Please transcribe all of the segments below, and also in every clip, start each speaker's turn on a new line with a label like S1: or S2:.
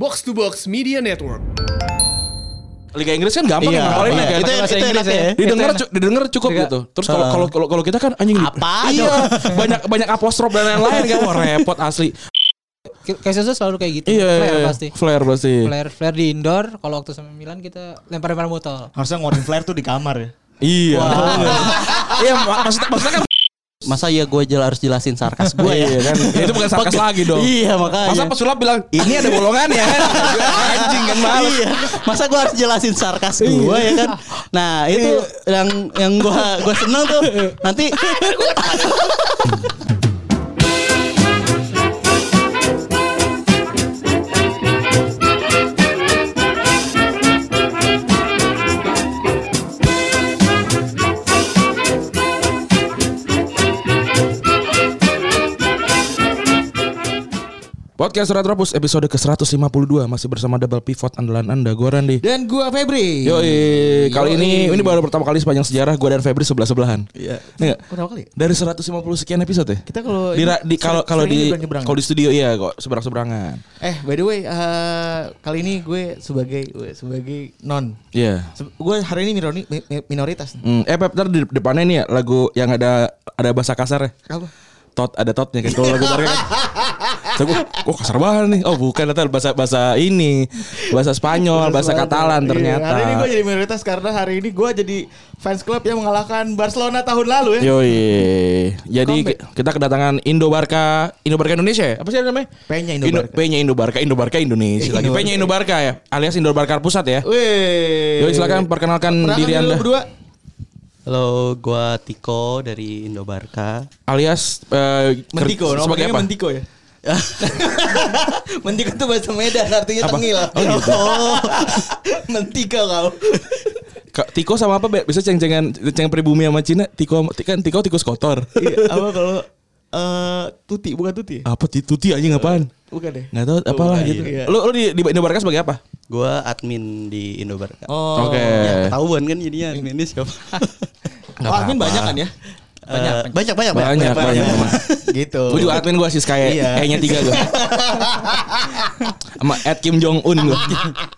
S1: Box to Box Media Network.
S2: Liga Inggris kan gampang
S3: Iya,
S2: ya ngapalin
S3: iya.
S2: ya kan?
S3: Itu
S4: Bahasa
S3: itu
S4: Inggris
S3: enak ya.
S4: ya.
S2: Didengar cu- didengar cukup
S4: Liga-
S2: gitu. Terus kalau kalau kalau kalau kita kan anjing
S3: Apa
S2: Iya, banyak banyak apostrof dan lain-lain kan wah repot asli.
S4: Kayak Susu selalu kayak gitu.
S2: Iya,
S4: Flare
S2: iya,
S4: pasti.
S2: Flare pasti.
S4: Flare, flare di indoor. Kalau waktu sama Milan kita lempar-lempar botol.
S3: Harusnya ngeluarin flare tuh di kamar ya.
S2: Iya. Iya, mak- maksudnya maksudnya kan
S3: Masa ya gue jel harus jelasin sarkas gue ya?
S2: Iya kan. Itu bukan sarkas lagi dong.
S3: Iya makanya.
S2: Masa pesulap bilang ini ada bolongannya kan? Anjing kan males.
S3: Iya. Masa gue harus jelasin sarkas gue ya kan? Nah itu yang yang gue gue seneng tuh nanti.
S2: Podcast Retropus episode ke-152 masih bersama double pivot andalan Anda gue Randi.
S3: Dan gue Febri.
S2: Yoi, kali ini ini baru pertama kali sepanjang sejarah gue dan Febri sebelah-sebelahan.
S3: Iya.
S2: Iya nggak?
S3: Pertama kali.
S2: Dari 150 sekian episode ya?
S3: Kita kalau
S2: di, di kalau kalau di kalau di studio iya kok seberang-seberangan.
S5: Eh, by the way, eh, kali ini gue sebagai gue sebagai non.
S2: Iya.
S5: Se- gue hari ini minori- mi- mi- minoritas.
S2: Hmm, eh Pep, ntar di depannya nih ya lagu yang ada ada bahasa kasar ya.
S5: Apa?
S2: Tot ada totnya kan kalau lagu Barca kan. Saya gua, kok kasar banget nih. Oh bukan ternyata bahasa bahasa ini, bahasa Spanyol, bahasa Katalan
S5: Iya,
S2: ternyata.
S5: hari ini gue jadi minoritas karena hari ini gue jadi fans club yang mengalahkan Barcelona tahun lalu ya.
S2: Yoi. Jadi
S5: Comeback.
S2: kita kedatangan Indo Barca, Indo Barca Indonesia ya? Apa sih namanya?
S5: P-nya Indo
S2: Indo,
S5: Barca.
S2: P-nya Indo Barca, Indo Barca Indonesia lagi. P-nya Indo Barca ya, alias Indo Barca Pusat ya.
S5: Wih.
S2: Yoi silakan perkenalkan
S5: Perkenalkan
S2: diri Anda.
S5: berdua.
S3: Halo, gue Tiko dari Indobarka.
S2: Alias ker-
S5: Mentiko,
S2: sebagai
S5: namanya
S2: apa?
S5: Mentiko ya. Mentiko itu bahasa Medan artinya
S2: Apa?
S5: tengil.
S2: Oh, gitu.
S5: Mentiko kau.
S2: Ka- Tiko sama apa? Bisa ceng-cengan ceng pribumi sama Cina. Tiko kan Tiko tikus kotor.
S5: Iya, apa kalau eh tuti bukan tuti?
S2: apa ti- tuti aja ngapain?
S5: Bukan deh.
S2: Nggak tahu apalah
S5: bukan,
S2: gitu.
S5: iya.
S2: Lu lu di, di Indo Barca sebagai apa?
S3: Gue admin di Indobarka.
S5: Oh.
S2: Oke.
S3: Ya ketahuan kan jadinya adminnya siapa?
S5: Oh, admin banyak kan ya?
S3: banyak, banyak, banyak,
S2: Banyak, banyak, banyak.
S5: gitu.
S2: Gue juga admin gue sih kayak
S5: Iya.
S2: kayaknya tiga gue. Sama Ed Kim Jong Un gue.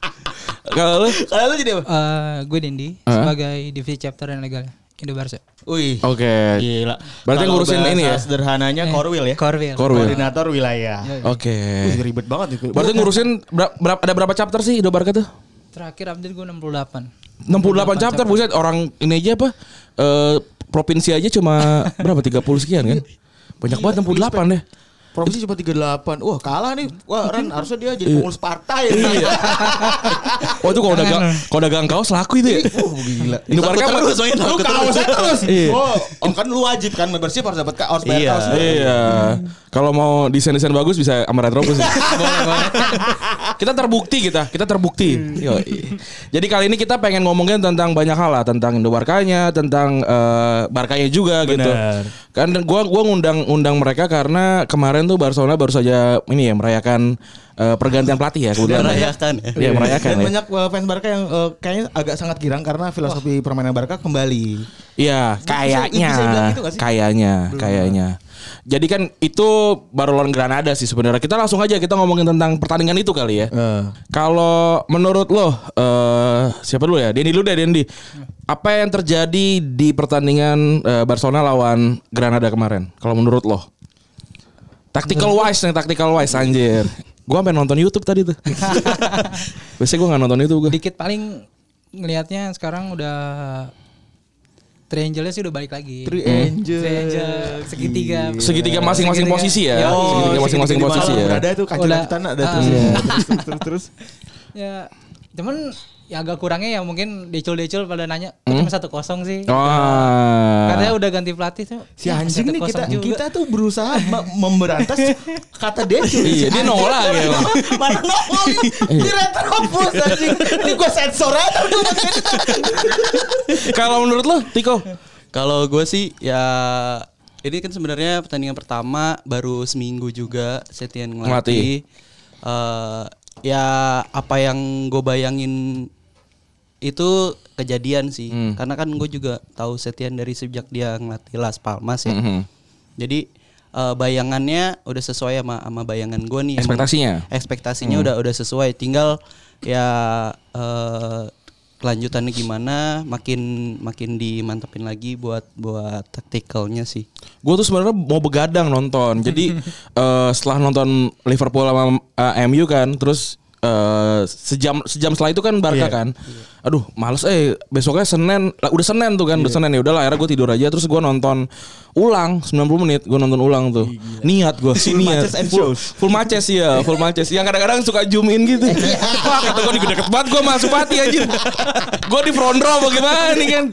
S2: Kalau lu?
S5: Kalau lu jadi apa?
S4: Eh, gue Dendi sebagai divisi chapter yang legal Indo Barca.
S5: Wih.
S2: Oke.
S5: Gila.
S2: Berarti ngurusin
S5: bahasa
S2: ini ya?
S5: Sederhananya Korwil ya.
S4: Korwil.
S2: Korwil.
S5: Koordinator wilayah.
S2: Oke.
S5: Wih, ribet banget itu.
S2: Berarti ngurusin ber- berapa ada berapa chapter sih Indo Barca tuh?
S4: Terakhir update gue 68.
S2: 68 chapter buset orang ini aja apa? Eh provinsi aja cuma berapa 30 sekian kan? Banyak banget 68 deh.
S5: Provinsi cuma 38. Wah, kalah nih. Wah, Ran harusnya dia jadi pengurus partai. Iya.
S2: Oh itu kalau dagang kalau dagang kaos laku itu ya.
S5: Oh, gila.
S2: Indo Barca
S3: terus, main
S5: Lu kaos
S3: terus.
S5: terus.
S2: Iya.
S5: Oh, oh, kan lu wajib kan membership harus dapat ka- harus bayar
S3: Iya.
S5: kaos.
S2: Iya. Kalau mau desain-desain bagus bisa sama Retropus ya. kita terbukti kita, kita terbukti. Yoi. Jadi kali ini kita pengen ngomongin tentang banyak hal lah, tentang Indo Barkanya, tentang eh, Barkanya juga gitu.
S5: Benar.
S2: Kan gua gua ngundang undang mereka karena kemarin tuh Barcelona baru saja ini ya merayakan eh, pergantian pelatih ya kebetulan.
S3: Merayakan ya.
S2: Iya, merayakan
S5: Dan
S2: ya.
S5: banyak uh, fans Barca yang uh, kayaknya agak sangat girang karena filosofi permainan Barca kembali.
S2: Iya, kayaknya,
S5: bisa gitu
S2: kayaknya, kayaknya. Jadi kan itu baru lawan Granada sih sebenarnya. Kita langsung aja kita ngomongin tentang pertandingan itu kali ya. Kalau menurut lo, eh siapa dulu ya? Dendi dulu deh, Dendi. Apa yang terjadi di pertandingan eh, Barcelona lawan Granada kemarin? Kalau menurut lo? Tactical wise nih, tactical wise anjir. Gua sampai nonton YouTube tadi tuh. Biasanya gua nggak nonton itu gua.
S4: Dikit paling ngelihatnya sekarang udah Triangle sih udah balik lagi.
S5: Three Angel.
S4: Triangle segitiga.
S2: Segitiga masing-masing posisi ya.
S4: Yoi.
S2: Segitiga masing-masing posisi ya.
S5: Berada tuh kancil
S4: Udah.
S5: lanjutan ada terus.
S2: Iya.
S5: terus, terus, terus, terus.
S4: Ya, cuman ya agak kurangnya ya mungkin decul-decul pada nanya kok cuma satu kosong sih.
S2: Hmm? Oh.
S4: Karena udah ganti pelatih tuh.
S5: Si
S4: ya,
S5: anjing nih
S4: 1-0
S5: kita
S4: juga.
S5: kita tuh berusaha me- memberantas kata Decul.
S2: Iya, dia nolak ya. Bang.
S5: Mana nongol Di retropus anjing Ini gue sensor aja
S2: Kalau menurut lo, Tiko?
S3: Kalau gue sih ya ini kan sebenarnya pertandingan pertama baru seminggu juga Setien ngelatih. Eh, ya apa yang gue bayangin itu kejadian sih. Karena kan gue juga tahu Setien dari sejak dia ngelatih Las Palmas ya.
S2: Mhm.
S3: Jadi eh, bayangannya udah sesuai sama sama bayangan gue nih. Emang
S2: Ekspektasinya?
S3: ekspektasinya udah udah sesuai. Tinggal ya eh, kelanjutannya gimana, makin makin dimantepin lagi buat buat taktikalnya sih.
S2: Gue tuh sebenarnya mau begadang nonton. Jadi eh, setelah nonton Liverpool sama eh, MU kan, terus eh, sejam sejam setelah itu kan Barca kan. Aduh, males eh besoknya Senin, lah, udah Senin tuh kan, udah Senin ya udahlah akhirnya gue tidur aja terus gue nonton ulang 90 menit, gue nonton ulang tuh. Niat gue sih niat. Full, full matches ya, full matches. Yang kadang-kadang suka zoom in gitu. Wah, kata gue deket banget gue masuk Supati aja. gue di front row bagaimana nih kan.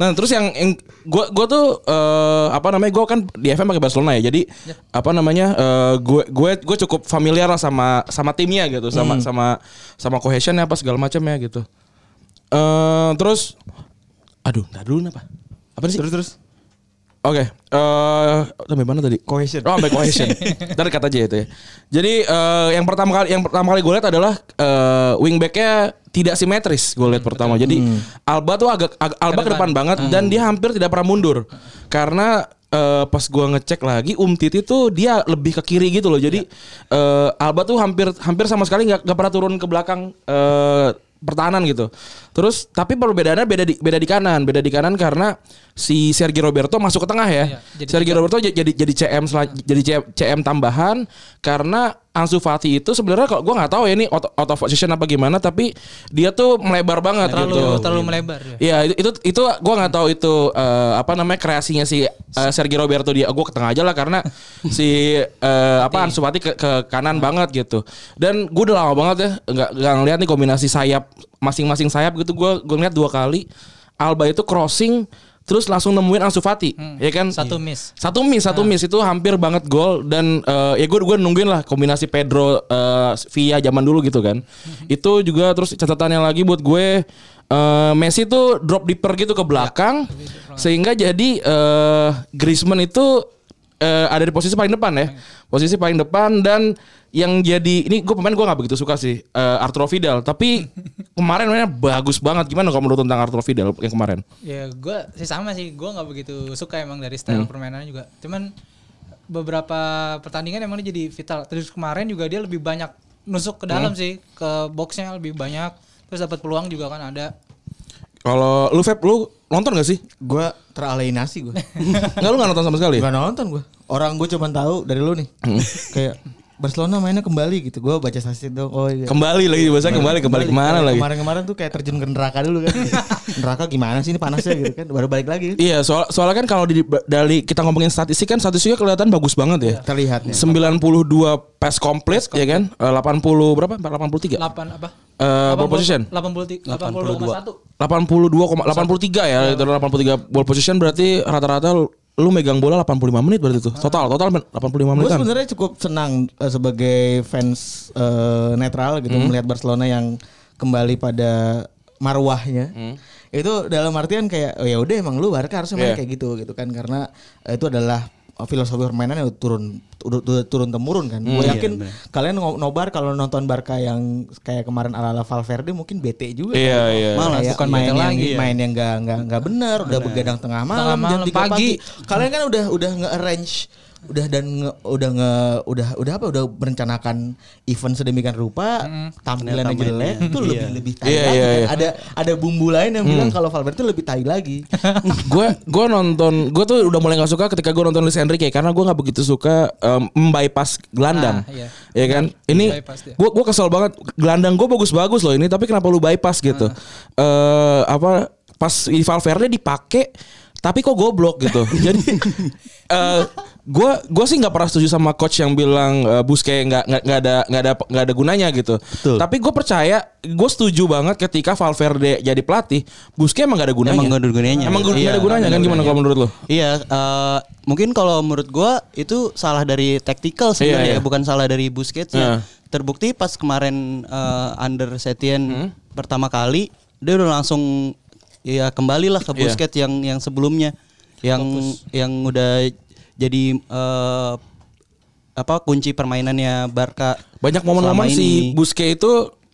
S2: Nah terus yang, yang gue gue tuh eh, apa namanya gue kan di FM pakai Barcelona ya jadi apa namanya eh, gue gue gue cukup familiar lah sama sama timnya gitu sama sama sama cohesionnya apa segala macam ya gitu. Eh terus aduh ntar dulu apa apa sih
S5: Terus terus.
S2: Oke, eh sampai mana tadi?
S5: Cohesion.
S2: Oh, sampai cohesion. Ntar kata aja itu ya. Jadi eh, yang pertama kali yang pertama kali gue lihat adalah eh, wingbacknya tidak simetris. Gue lihat pertama. Jadi Alba tuh agak, ag- Alba ke depan banget dan dia hampir tidak pernah mundur karena eh, pas gue ngecek lagi Umtiti tuh dia lebih ke kiri gitu loh. Jadi eh, Alba tuh hampir hampir sama sekali nggak pernah turun ke belakang. eh, pertahanan gitu. Terus tapi perbedaannya beda di beda di kanan, beda di kanan karena si Sergio Roberto masuk ke tengah ya.
S4: Iya, jadi
S2: Sergio Roberto j- jadi jadi CM sela- jadi CM, CM tambahan karena Ansu Fati itu sebenarnya kalau gua nggak tahu ya ini out, out of position apa gimana tapi dia tuh melebar banget
S4: terlalu
S2: gitu.
S4: terlalu melebar ya.
S2: Iya itu itu, itu gue nggak tahu itu eh, apa namanya kreasinya si eh, Sergio Roberto dia gue ke tengah aja lah karena si eh, apa Ansu Fati ke, ke kanan banget gitu dan gue udah lama banget ya nggak nggak ngeliat nih kombinasi sayap masing-masing sayap gitu gue gue ngeliat dua kali Alba itu crossing terus langsung nemuin Ansu Fati ya kan?
S4: Satu miss.
S2: satu miss satu miss itu hampir banget gol dan eh, ya gue gue nungguin lah kombinasi Pedro eh, via zaman dulu gitu kan. Itu juga terus catatannya lagi buat gue eh, Messi tuh drop deeper gitu ke belakang sehingga jadi eh, Griezmann itu eh, ada di posisi paling depan ya. Posisi paling depan dan yang jadi ini gue pemain gue nggak begitu suka sih eh, Arturo Vidal tapi kemarin mainnya bagus banget gimana kalau menurut tentang Arturo Vidal yang kemarin
S4: Ya gue sih sama sih, gue nggak begitu suka emang dari style
S2: Hmm.
S4: permainannya juga. Cuman beberapa pertandingan emang dia jadi vital. Terus kemarin juga dia lebih banyak nusuk ke dalam
S2: Hmm.
S4: sih, ke boxnya lebih banyak. Terus dapat peluang juga kan ada.
S2: kalau lu Feb lu nonton gak sih
S5: Gue teralienasi gue.
S2: Enggak lu gak nonton sama sekali?
S5: Gak nonton gue. Orang gue cuma tahu dari lu nih. Kayak Barcelona mainnya kembali gitu. Gue baca statistik dong. Oh iya.
S2: Kembali lagi bahasa kembali kembali ke mana
S5: Kayak
S2: lagi?
S5: Kemarin-kemarin tuh kayak terjun ke neraka dulu kan. neraka gimana sih ini panasnya gitu kan. Baru balik lagi kan.
S2: Iya, soal soalnya kan kalau di dari kita ngomongin statistik kan statistiknya kelihatan bagus banget ya.
S5: Terlihat ya.
S2: 92 pass complete ya kan? Eh, 80 berapa? 83.
S4: 8 apa?
S2: Eh, ball position.
S4: 80 80,1.
S2: 82,83 ya, itu 83 ball position berarti rata-rata lu- megang bola 85 menit berarti tuh. Total total men- 85
S5: Gue
S2: menitan.
S5: sebenarnya cukup senang eh, sebagai fans eh, netral gitu melihat Barcelona yang kembali pada marwahnya. Itu dalam artian kayak oh ya udah emang lu Barca harusnya main
S2: Iya.
S5: kayak gitu gitu kan karena eh, itu adalah filosofi permainan yang turun udah turun temurun kan. Gue yakin kalian ngo- nobar kalau nonton Barca yang kayak kemarin ala-ala Valverde mungkin bete juga.
S2: Iya,
S5: kan.
S2: iya.
S5: Malah
S4: Kayak
S5: bukan main yang
S4: lagi, iya.
S5: main yang enggak enggak enggak benar, udah begadang tengah malam,
S4: Tengah
S5: jam
S4: malam,
S5: 3
S4: pagi.
S5: pagi. Kalian kan udah udah nge-arrange udah dan nge, udah nge udah udah apa udah merencanakan event sedemikian rupa tampilannya
S3: Ternyata
S5: jelek itu lebih
S3: Iya.
S5: lebih tai
S2: Iya,
S5: lagi
S2: iya,
S5: kan.
S2: iya.
S5: ada ada bumbu lain yang bilang kalau Valverde lebih tai lagi
S2: gue gue nonton gue tuh udah mulai nggak suka ketika gue nonton Luis Enrique karena gue nggak begitu suka em, membypass gelandang
S4: Ah, iya.
S2: ya kan ini
S4: bypass dia.
S2: gue gue kesel banget gelandang gue bagus-bagus loh ini tapi kenapa lu bypass gitu
S4: Ah.
S2: eh apa pas Valverde dipakai tapi kok goblok gitu jadi eh gue gue sih nggak pernah setuju sama coach yang bilang eh, Busquets nggak nggak nggak ada nggak ada nggak ada gunanya gitu tapi gue percaya gue setuju banget ketika Valverde jadi pelatih Busquets emang gak ada gunanya
S3: Emang nggak ada gunanya.
S2: Emang nggak
S3: Iya,
S2: ada gunanya
S3: nggak
S2: kan gimana kalau menurut lo?
S3: Iya, eh, mungkin kalau menurut gua itu salah dari tactical sebenarnya,
S2: Iya, iya.
S3: bukan salah dari Busquets
S2: Iya.
S3: Terbukti pas kemarin eh, under Setien
S2: Hmm?
S3: pertama kali dia udah langsung ya kembali lah ke
S2: Iya.
S3: Busquets yang yang sebelumnya yang yang udah jadi eh, apa kunci permainannya Barca.
S2: Banyak momen-momen si. Busquets itu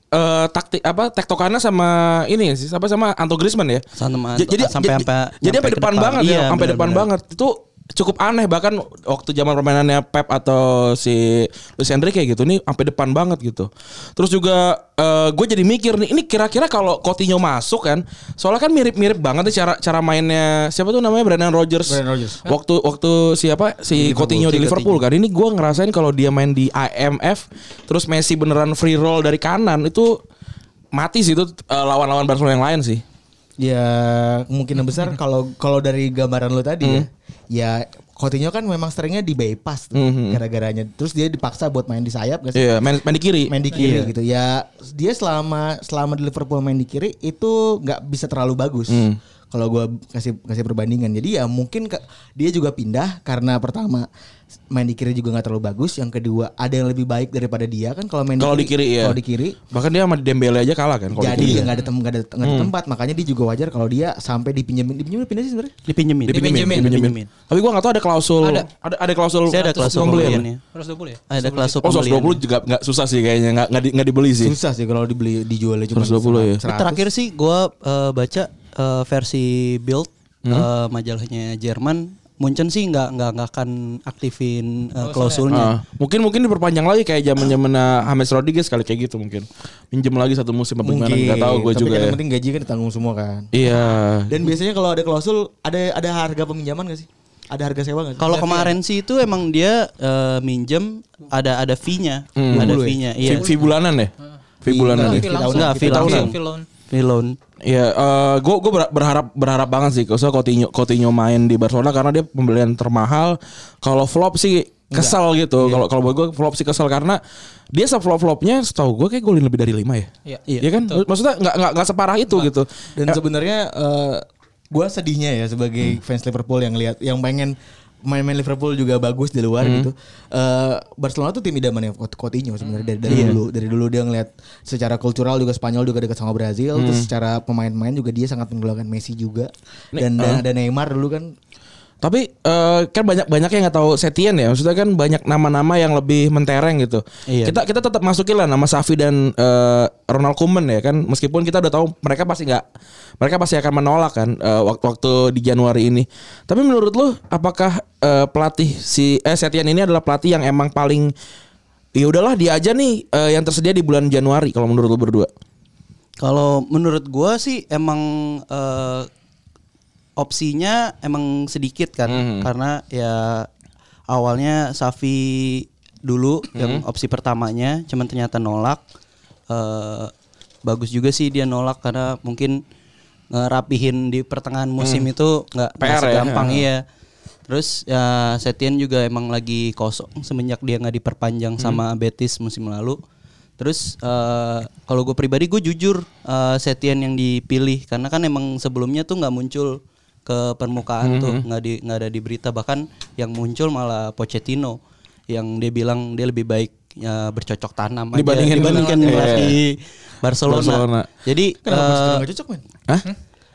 S2: eh, taktik apa tektokannya sama ini sih apa sama Anto Griezmann ya.
S3: Sama-
S2: jadi
S3: sampai- sampai-
S2: jadi
S3: sampai
S2: depan
S3: depan.
S2: banget
S3: Iya,
S2: ya, sampai depan banget. Itu cukup aneh bahkan waktu zaman permainannya Pep atau si Luis Enrique kayak gitu nih sampai depan banget gitu. Terus juga gue jadi mikir nih ini kira-kira kalau Coutinho masuk kan soalnya kan mirip-mirip banget nih cara cara mainnya siapa tuh namanya Brendan Rodgers.
S5: Brendan Rodgers.
S2: Waktu waktu siapa si Coutinho di Liverpool kan ini gue ngerasain kalau dia main di IMF terus Messi beneran free roll dari kanan itu mati sih itu eh, lawan-lawan Barcelona yang lain sih.
S5: Ya kemungkinan besar kalau kalau dari gambaran lo tadi
S2: Hmm.
S5: ya, ya Coutinho kan memang seringnya di bypass tuh, gara-garanya. Terus dia dipaksa buat main di sayap gak sih?
S2: Iya, main, main di kiri.
S5: Main di kiri gitu. Ya dia selama selama di Liverpool main di kiri itu nggak bisa terlalu bagus.
S2: Hmm.
S5: Kalau gua kasih kasih perbandingan. Jadi ya mungkin ke- dia juga pindah karena pertama main di kiri juga nggak terlalu bagus. Yang kedua ada yang lebih baik daripada dia kan kalau main
S2: Kalau di kiri, iya.
S5: Kalau di kiri
S2: Bahkan dia sama Dembele aja kalah kan kalau di
S5: jadi
S2: kiri.
S5: nggak ada tem nggak ada, nggak ada tempat makanya dia juga wajar kalau dia sampai dipinjemin dipinjemin pindah sih sebenarnya
S3: Dipinjemin.
S4: Dipinjemin.
S3: Dipinjemin.
S2: Tapi gua gak tahu ada klausul
S4: Ada.
S2: ada ada klausul
S3: Saya ada klausul
S2: pembelian.
S3: pembeliannya.
S4: 120 ya?
S3: Ada klausul
S2: Oh,
S3: pembelian.
S2: 120 juga nggak susah sih kayaknya nggak nggak di, nggak dibeli sih.
S5: susah sih kalau dibeli dijualnya cuma
S2: 120 ya.
S5: 100.
S3: Terakhir sih gua eh, baca eh, versi Bild eh, majalahnya Jerman Munchen sih nggak nggak nggak akan aktifin eh, klausulnya.
S2: Ah, mungkin mungkin diperpanjang lagi kayak zaman zaman James Rodriguez kali kayak gitu mungkin. Pinjem lagi satu musim apa gimana nggak tahu gue
S5: Tapi
S2: juga
S5: kan
S2: ya.
S5: yang penting gaji kan ditanggung semua kan
S2: Iya.
S5: dan biasanya kalau ada klausul ada ada harga peminjaman gak sih ada harga sewa gak sih
S3: Kalau kemarin sih itu emang dia eh, minjem ada ada fee-nya, ada fee-nya. Iya.
S2: Fee, fee bulanan ya? Fee bulanan ya?
S4: Fee
S5: Fee
S4: langsung.
S3: Enggak, fee
S4: Fee
S3: langsung.
S4: Fee loan.
S3: Fee loan.
S2: Iya, gue gue berharap berharap banget sih kalau Coutinho Coutinho main di Barcelona karena dia pembelian termahal. Kalau flop sih kesel gitu. Kalau kalau buat gue flop sih kesel karena dia flop flopnya setahu gue kayak golin lebih dari lima ya.
S4: Iya.
S2: Iya kan? Maksudnya nggak nggak nggak separah itu gitu.
S5: dan sebenarnya eh, gua sedihnya ya sebagai fans Liverpool yang lihat yang pengen main-main Liverpool juga bagus di luar gitu. Eh, Barcelona tuh tim idamannya Couti- Coutinho sebenarnya dari, dari dulu. Dari dulu dia ngeliat secara kultural juga Spanyol juga dekat sama Brazil. Terus secara pemain-pemain juga dia sangat menggolongkan Messi juga. Dan dan ada Neymar dulu kan.
S2: Tapi eh, kan banyak banyak yang nggak tahu Setien ya. Maksudnya kan banyak nama-nama yang lebih mentereng gitu.
S3: Iya.
S2: Kita kita tetap masukin lah nama Safi dan eh, Ronald Koeman ya kan. Meskipun kita udah tahu mereka pasti nggak mereka pasti akan menolak kan eh, waktu waktu di Januari ini. Tapi menurut lu apakah eh, pelatih si eh, Setien ini adalah pelatih yang emang paling ya udahlah dia aja nih eh, yang tersedia di bulan Januari kalau menurut lu berdua.
S3: Kalau menurut gua sih emang eh, opsinya emang sedikit kan. Karena ya awalnya Safi dulu yang opsi pertamanya cuman ternyata nolak. Eh, bagus juga sih dia nolak karena mungkin ngerapihin di pertengahan musim itu nggak
S2: PR ya.
S3: iya. Terus ya Setien juga emang lagi kosong semenjak dia nggak diperpanjang sama Betis musim lalu. Terus eh, kalau gue pribadi gue jujur eh, Setien yang dipilih karena kan emang sebelumnya tuh nggak muncul ke permukaan tuh nggak di nggak ada di berita bahkan yang muncul malah Pochettino yang dia bilang dia lebih baik ya, bercocok tanam aja
S2: Dibandingin-
S3: dibandingkan
S2: Iya.
S3: melatih Barcelona.
S2: Barcelona.
S3: Jadi
S5: Kenapa nggak cocok men?
S2: Hah?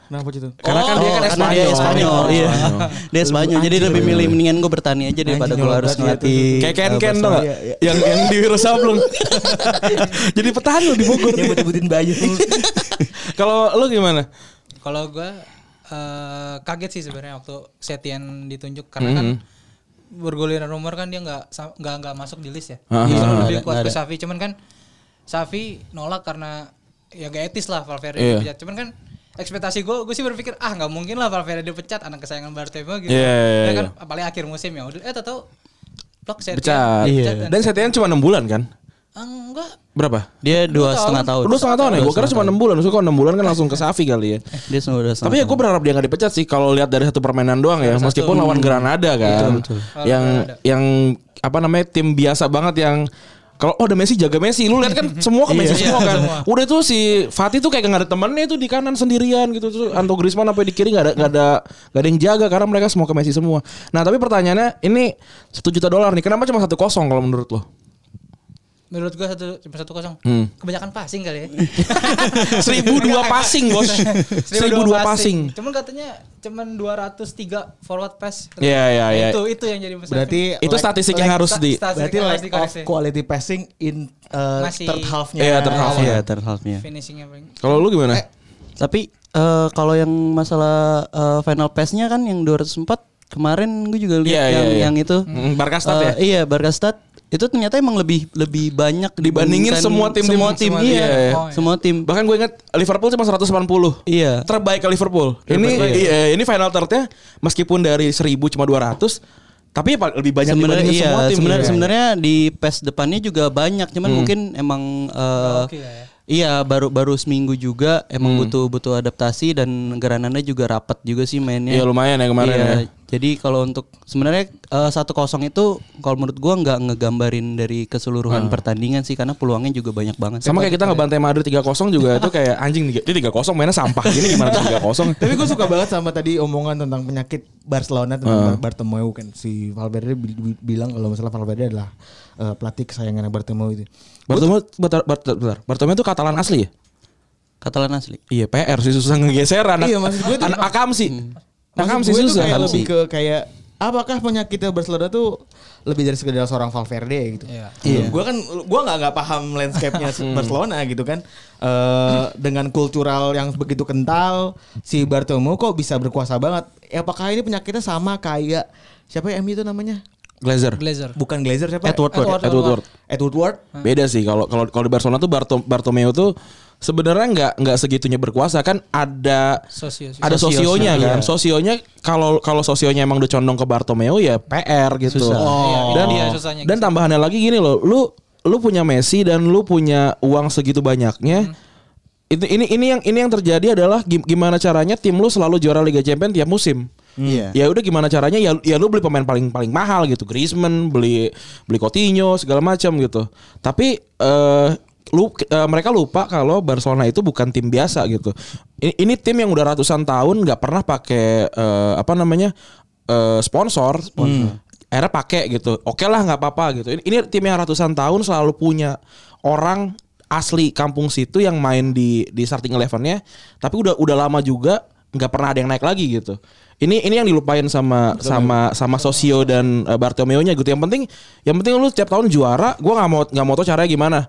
S5: Kenapa Pochettino?
S2: Karena kan dia kan
S3: karena dia
S2: Espanyol.
S3: Spanyol, iya. Dia Spanyol, jadi lebih milih mendingan gue bertani aja daripada gue harus
S5: dia
S3: ngelatih.
S2: Kayak Ken Ken dong?
S5: Iya, iya.
S2: Yang yang di Wiro Sableng. Jadi petani loh di Bogor.
S5: Bayu.
S2: Kalau lu gimana?
S4: Kalau gue eh, kaget sih sebenarnya waktu Setien ditunjuk karena kan berguliran rumor kan dia nggak nggak nggak masuk di list ya.
S2: Ah,
S4: Justru
S3: ah,
S4: lebih kuat ke. Safi. Cuman kan Safi nolak karena ya gak etis lah Valverde
S2: Iya.
S4: dipecat. Cuman kan ekspektasi gue gue sih berpikir ah nggak mungkin lah Valverde dipecat anak kesayangan Bartomeu gitu.
S2: Iya, iya,
S4: Ya kan
S2: iya.
S4: apalagi akhir musim ya udah eh tahu blok Setien
S2: Pecat.
S3: Iya.
S2: Dan Setien cuma 6 bulan kan?
S4: Ah, enggak
S2: Berapa?
S3: Dia dua setengah tahun.
S2: Udah setengah tahun ya? Gue kira cuma 6 bulan. Maksudnya kalau 6 bulan kan langsung ke Safi kali ya.
S3: Dia sudah setengah
S2: Tapi ya gue berharap dia gak dipecat sih kalau lihat dari satu permainan doang ya. Meskipun lawan Granada kan. Yang yang apa namanya tim biasa banget yang kalau oh ada Messi jaga Messi, lu lihat kan semua ke Messi
S4: Iya,
S2: semua kan.
S4: semua.
S2: Udah tuh si Fatih tuh kayak gak ada temennya tuh di kanan sendirian gitu tuh. Anto Griezmann sampai di kiri gak ada gak ada gak ada yang jaga karena mereka semua ke Messi semua. Nah tapi pertanyaannya ini satu juta dolar nih, kenapa cuma satu kosong kalau menurut lo?
S4: Menurut gue satu cuma satu kosong.
S2: Hmm.
S4: Kebanyakan passing kali ya.
S2: Seribu dua passing bos, seribu dua passing.
S4: Cuman katanya cuman 203 forward pass.
S2: Iya, iya, iya.
S4: Itu itu yang jadi masalah.
S5: Berarti
S2: Itu statistik yang
S5: lack-
S2: harus di
S5: Berarti
S4: yang harus
S5: lack of
S4: dikoreksi.
S5: quality passing in uh,
S4: Masih-
S5: third half-nya.
S2: Iya, third half.
S3: Iya, third half-nya.
S4: finishingnya paling.
S2: Kalau lu gimana?
S3: Tapi eh, kalau yang masalah eh, final pass-nya kan yang 204 kemarin gue juga lihat
S2: Iya, iya,
S3: yang
S2: iya.
S3: yang itu.
S2: Mm, Barkastad
S3: Eh,
S2: ya?
S3: Iya, Barkastad itu ternyata emang lebih lebih banyak
S2: Dibandingin semua tim-tim.
S3: semua tim,
S2: Semua-
S3: iya,
S2: iya, iya.
S4: Oh, iya.
S3: semua tim.
S2: Bahkan gue ingat Liverpool cuma 180.
S3: Iya.
S2: Terbaik ke Liverpool. Ini iya, ini final third-nya meskipun dari 1000 cuma 200 tapi ya lebih banyak
S3: Sebenarnya
S2: dibandingin
S3: iya,
S2: semua tim.
S3: sebenarnya
S2: Iya.
S3: sebenarnya di PES depannya juga banyak, cuman mungkin emang eh,
S4: Oke lah ya.
S3: Iya, baru baru seminggu juga emang
S2: Hmm.
S3: butuh butuh adaptasi dan Granada juga rapat juga sih mainnya.
S2: Iya, lumayan ya kemarin
S3: Iya,
S2: ya.
S3: Jadi kalau untuk sebenarnya eh, satu kosong itu kalau menurut gua nggak ngegambarin dari keseluruhan pertandingan sih karena peluangnya juga banyak banget.
S2: Sama kayak kita ngebantai Madrid 3-0 juga itu kayak anjing nih. Dia 3-0 mainnya sampah gini gimana 3-0.
S5: Tapi gue suka banget sama tadi omongan tentang penyakit Barcelona tentang Bar- Bartomeu kan si Valverde bi- bi- bilang kalau misalnya Valverde adalah eh, pelatih kesayangan Bartomeu itu.
S2: Bartomeu bentar, bentar, bentar. Bartomeu itu Katalan asli ya?
S3: Katalan asli.
S2: Iya, PR sih susah ngegeser anak.
S5: Iya, maksud gue tuh-
S2: anak Akam sih. Akam
S5: Maksud
S2: sih susah.
S5: kayak
S3: Akam
S5: lebih ke kayak apakah penyakitnya Barcelona tuh lebih dari sekedar seorang Valverde gitu.
S4: Iya.
S3: Iya.
S5: Gue kan gue nggak nggak paham landscape-nya Barcelona gitu kan. Eh dengan kultural yang begitu kental si Bartomeu kok bisa berkuasa banget. Ya, apakah ini penyakitnya sama kayak siapa ya MU itu namanya?
S2: Glazer.
S4: Glazer.
S5: Bukan Glazer siapa?
S3: Edward Ward.
S4: Edward.
S2: Edward Ward.
S5: Edward Ward.
S2: Beda sih kalau kalau kalau di Barcelona tuh Barto, Bartomeu tuh sebenarnya nggak nggak segitunya berkuasa kan ada
S4: Sosio.
S2: ada
S3: Sosio-
S2: sosionya
S3: iya.
S2: kan. Sosionya kalau kalau sosionya emang udah condong ke Bartomeu ya PR gitu.
S3: Susah.
S4: Oh.
S2: Dan
S4: Iya, susahnya
S2: dan
S4: gitu.
S2: tambahannya lagi gini loh, lu lu punya Messi dan lu punya uang segitu banyaknya. Itu ini ini yang ini yang terjadi adalah gim- gimana caranya tim lu selalu juara Liga Champions tiap musim.
S5: Iya.
S2: Ya udah gimana caranya ya ya lu beli pemain paling paling mahal gitu, Griezmann, beli beli Coutinho segala macam gitu. Tapi eh lu eh, mereka lupa kalau Barcelona itu bukan tim biasa gitu. Ini, ini tim yang udah ratusan tahun nggak pernah pakai eh, apa namanya eh, sponsor. Akhirnya pakai gitu. Oke lah nggak apa-apa gitu. Ini, ini tim yang ratusan tahun selalu punya orang asli kampung situ yang main di di starting elevennya, tapi udah udah lama juga nggak pernah ada yang naik lagi gitu. Ini ini yang dilupain sama sama sama Sosio dan uh, Bartomeu-nya gitu. Yang penting yang penting lu setiap tahun juara, gua nggak mau nggak mau tahu caranya gimana.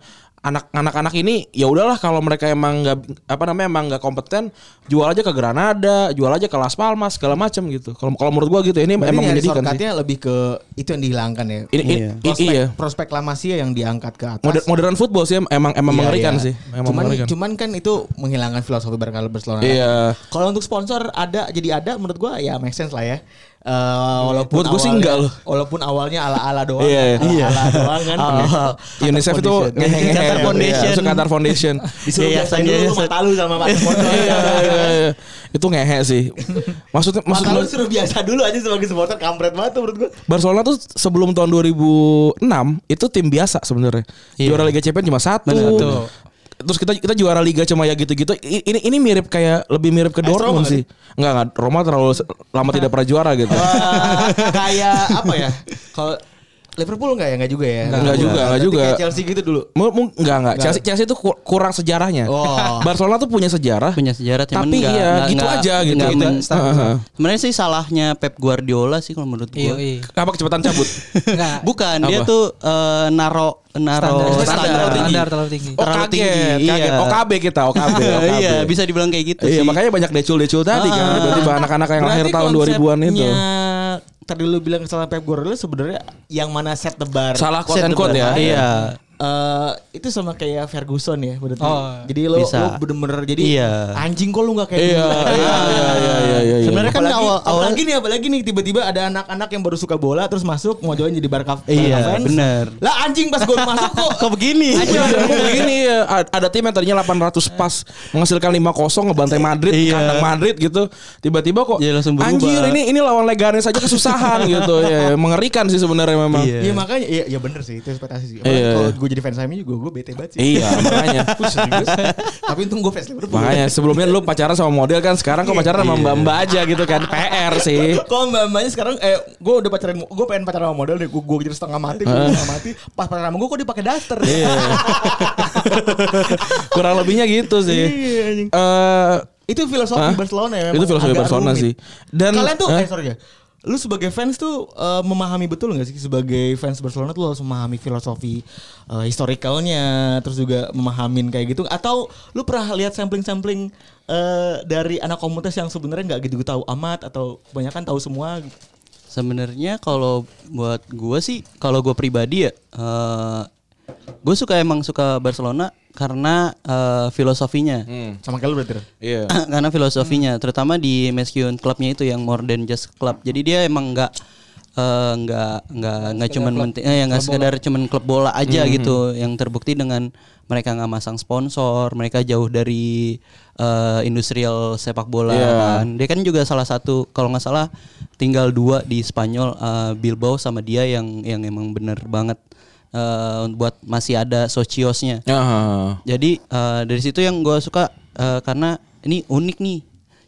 S2: Anak anak-anak ini ya udahlah kalau mereka emang nggak apa namanya emang nggak kompeten, jual aja ke Granada, jual aja ke Las Palmas segala macam gitu. Kalau kalau menurut gua gitu ini
S5: Berarti
S2: emang menjadikan sih.
S5: lebih ke itu yang dihilangkan ya.
S2: Ini, ini-
S3: Iya.
S5: prospek,
S2: iya.
S5: prospek La Masia yang diangkat ke atas.
S2: Moder- modern football sih emang emang
S5: Iya,
S2: mengerikan
S5: iya.
S2: sih. Emang
S5: cuman,
S2: mengerikan.
S5: cuman kan itu menghilangkan filosofi Barcelona Barcelona.
S2: Iya.
S5: Kalau untuk sponsor ada jadi ada menurut gua ya make sense lah ya. Eh, walaupun
S2: Buat gua sih enggak loh.
S5: Walaupun awalnya ala-ala doang.
S2: Iya, iya.
S5: Ala-ala doang kan.
S3: Oh.
S2: UNICEF itu ngehe-ngehe.
S3: Qatar
S2: Iya,
S3: Foundation.
S2: masuk Qatar Foundation.
S5: Disuruh
S3: Yayasan-
S5: biasain dulu mata lu sama mata sponsor.
S2: Iya, iya, iya. Itu ngehe sih. Maksudnya maksud
S5: Maka lu suruh biasa dulu aja sebagai supporter kampret banget tuh menurut gua.
S2: Barcelona tuh sebelum tahun 2006 itu tim biasa sebenarnya.
S3: Iya.
S2: Juara Liga Champions cuma satu. Terus kita kita juara liga cuma ya gitu-gitu. Ini ini mirip kayak lebih mirip ke Dortmund
S5: Roma
S2: sih. Enggak enggak Roma terlalu lama tidak pernah juara gitu.
S5: Kayak apa ya? Kalau Liverpool enggak ya? Enggak juga ya?
S2: Enggak juga, enggak juga.
S5: Kayak Chelsea gitu dulu.
S2: Mu- mu- enggak enggak. Chelsea Chelsea itu ku- kurang sejarahnya.
S5: Oh.
S2: Barcelona tuh punya sejarah.
S3: punya sejarah cuman
S2: Tapi
S3: nggak-
S2: iya,
S3: nggak-
S2: gitu
S3: nggak-
S2: aja gitu.
S3: nggak
S2: Kita-
S3: men-
S2: Heeh.
S3: Sebenarnya sih salahnya Pep Guardiola sih kalau menurut
S4: Iya,
S3: gua.
S4: iya.
S2: Apa kecepatan cabut?
S4: Enggak.
S3: Bukan, dia
S2: Apa?
S3: tuh eh, naro naro
S4: Standar,
S3: standar,
S4: standar,
S3: tinggi.
S4: standar terlalu tinggi.
S2: Oh
S3: Terlalu
S2: kaget,
S3: tinggi,
S2: kaget.
S3: iya.
S2: OKB kita, OKB. OKB.
S3: Iya, bisa dibilang kayak gitu
S2: Iya,
S3: sih.
S2: makanya banyak decul-decul tadi kan.
S3: Ah.
S2: Tiba-tiba anak-anak yang lahir tahun 2000-an itu.
S5: konsepnya Tadi lu bilang kesalahan Pep Guardiola sebenarnya yang mana set the bar.
S2: Salah quote
S5: set
S2: and quote ya.
S3: Iya.
S5: Eh, itu sama kayak Ferguson ya berarti.
S4: Oh,
S5: jadi lo,
S3: bisa.
S5: lo bener-bener jadi
S3: Iya.
S5: anjing kok lu nggak kayak
S2: Iya,
S5: gitu.
S2: iya, iya, iya, iya, iya.
S3: Sebenarnya kan
S5: apalagi,
S3: awal- awal-
S5: apalagi nih apalagi nih tiba-tiba ada anak-anak yang baru suka bola terus masuk mau join jadi Barca Barca
S3: Iya,
S5: fans.
S3: bener.
S5: Lah anjing pas gue masuk kok
S3: Kok begini?
S2: Iya, begini ya. Ada tim yang tadinya 800 pas menghasilkan 5-0 ngebantai Madrid,
S3: Iya.
S2: kandang Madrid gitu. Tiba-tiba kok
S3: Iya, langsung berubah.
S2: anjir ini ini lawan Leganes aja kesusahan gitu. Ya, mengerikan sih sebenarnya memang.
S3: Iya.
S5: Iya makanya iya ya bener sih itu ekspektasi sih.
S2: Iya.
S5: Kalau gue jadi fans MU juga gue bete banget sih.
S2: Iya, makanya.
S5: Tapi untung gue fans Liverpool.
S2: Makanya sebelumnya lu pacaran sama model kan sekarang kok pacaran sama mbak-mbak aja gitu kan. PR sih.
S5: Kok mbak mbaknya sekarang eh gue udah pacaran gue pengen pacaran sama model deh gue gue jadi setengah mati gue setengah mati pas pacaran sama gue kok dipakai daster
S2: Iya. Kurang lebihnya gitu sih.
S5: Iya.
S2: Eh
S5: itu filosofi? Barcelona ya
S2: Itu filosofi Barcelona sih. Dan-
S5: kalian tuh
S2: Hah?
S5: eh sorry ya lu sebagai fans tuh eh, memahami betul nggak sih sebagai fans Barcelona tuh lu harus memahami filosofi eh, historicalnya terus juga memahamin kayak gitu? Atau lu pernah lihat sampling-sampling eh, dari anak komunitas yang sebenarnya nggak gitu tahu amat atau kebanyakan tahu semua
S3: Sebenarnya kalau buat gue sih, kalau gue pribadi ya, eh gue suka emang suka Barcelona karena eh, filosofinya.
S5: Sama kayak lu berarti.
S2: Iya.
S3: karena filosofinya, terutama di meskipun klubnya itu yang more than just club. Jadi dia emang nggak eh, nggak nggak nggak cuman menti- eh, nggak sekedar cuman klub bola aja gitu. Yang terbukti dengan mereka nggak masang sponsor, mereka jauh dari eh, industrial sepak bola
S2: Iya.
S3: kan. Dia kan juga salah satu kalau nggak salah tinggal dua di Spanyol eh, Bilbao sama dia yang yang emang bener banget eh, buat masih ada sociosnya.
S2: Ah.
S3: Jadi eh, dari situ yang gue suka eh, karena ini unik nih.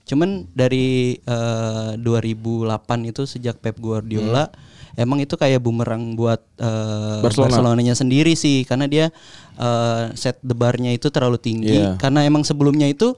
S3: Cuman dari eh, 2008 itu sejak Pep Guardiola emang itu kayak bumerang buat eh,
S2: Barcelona.
S3: Barcelonanya sendiri sih karena dia eh, set the bar-nya itu terlalu tinggi
S2: Iya.
S3: karena emang sebelumnya itu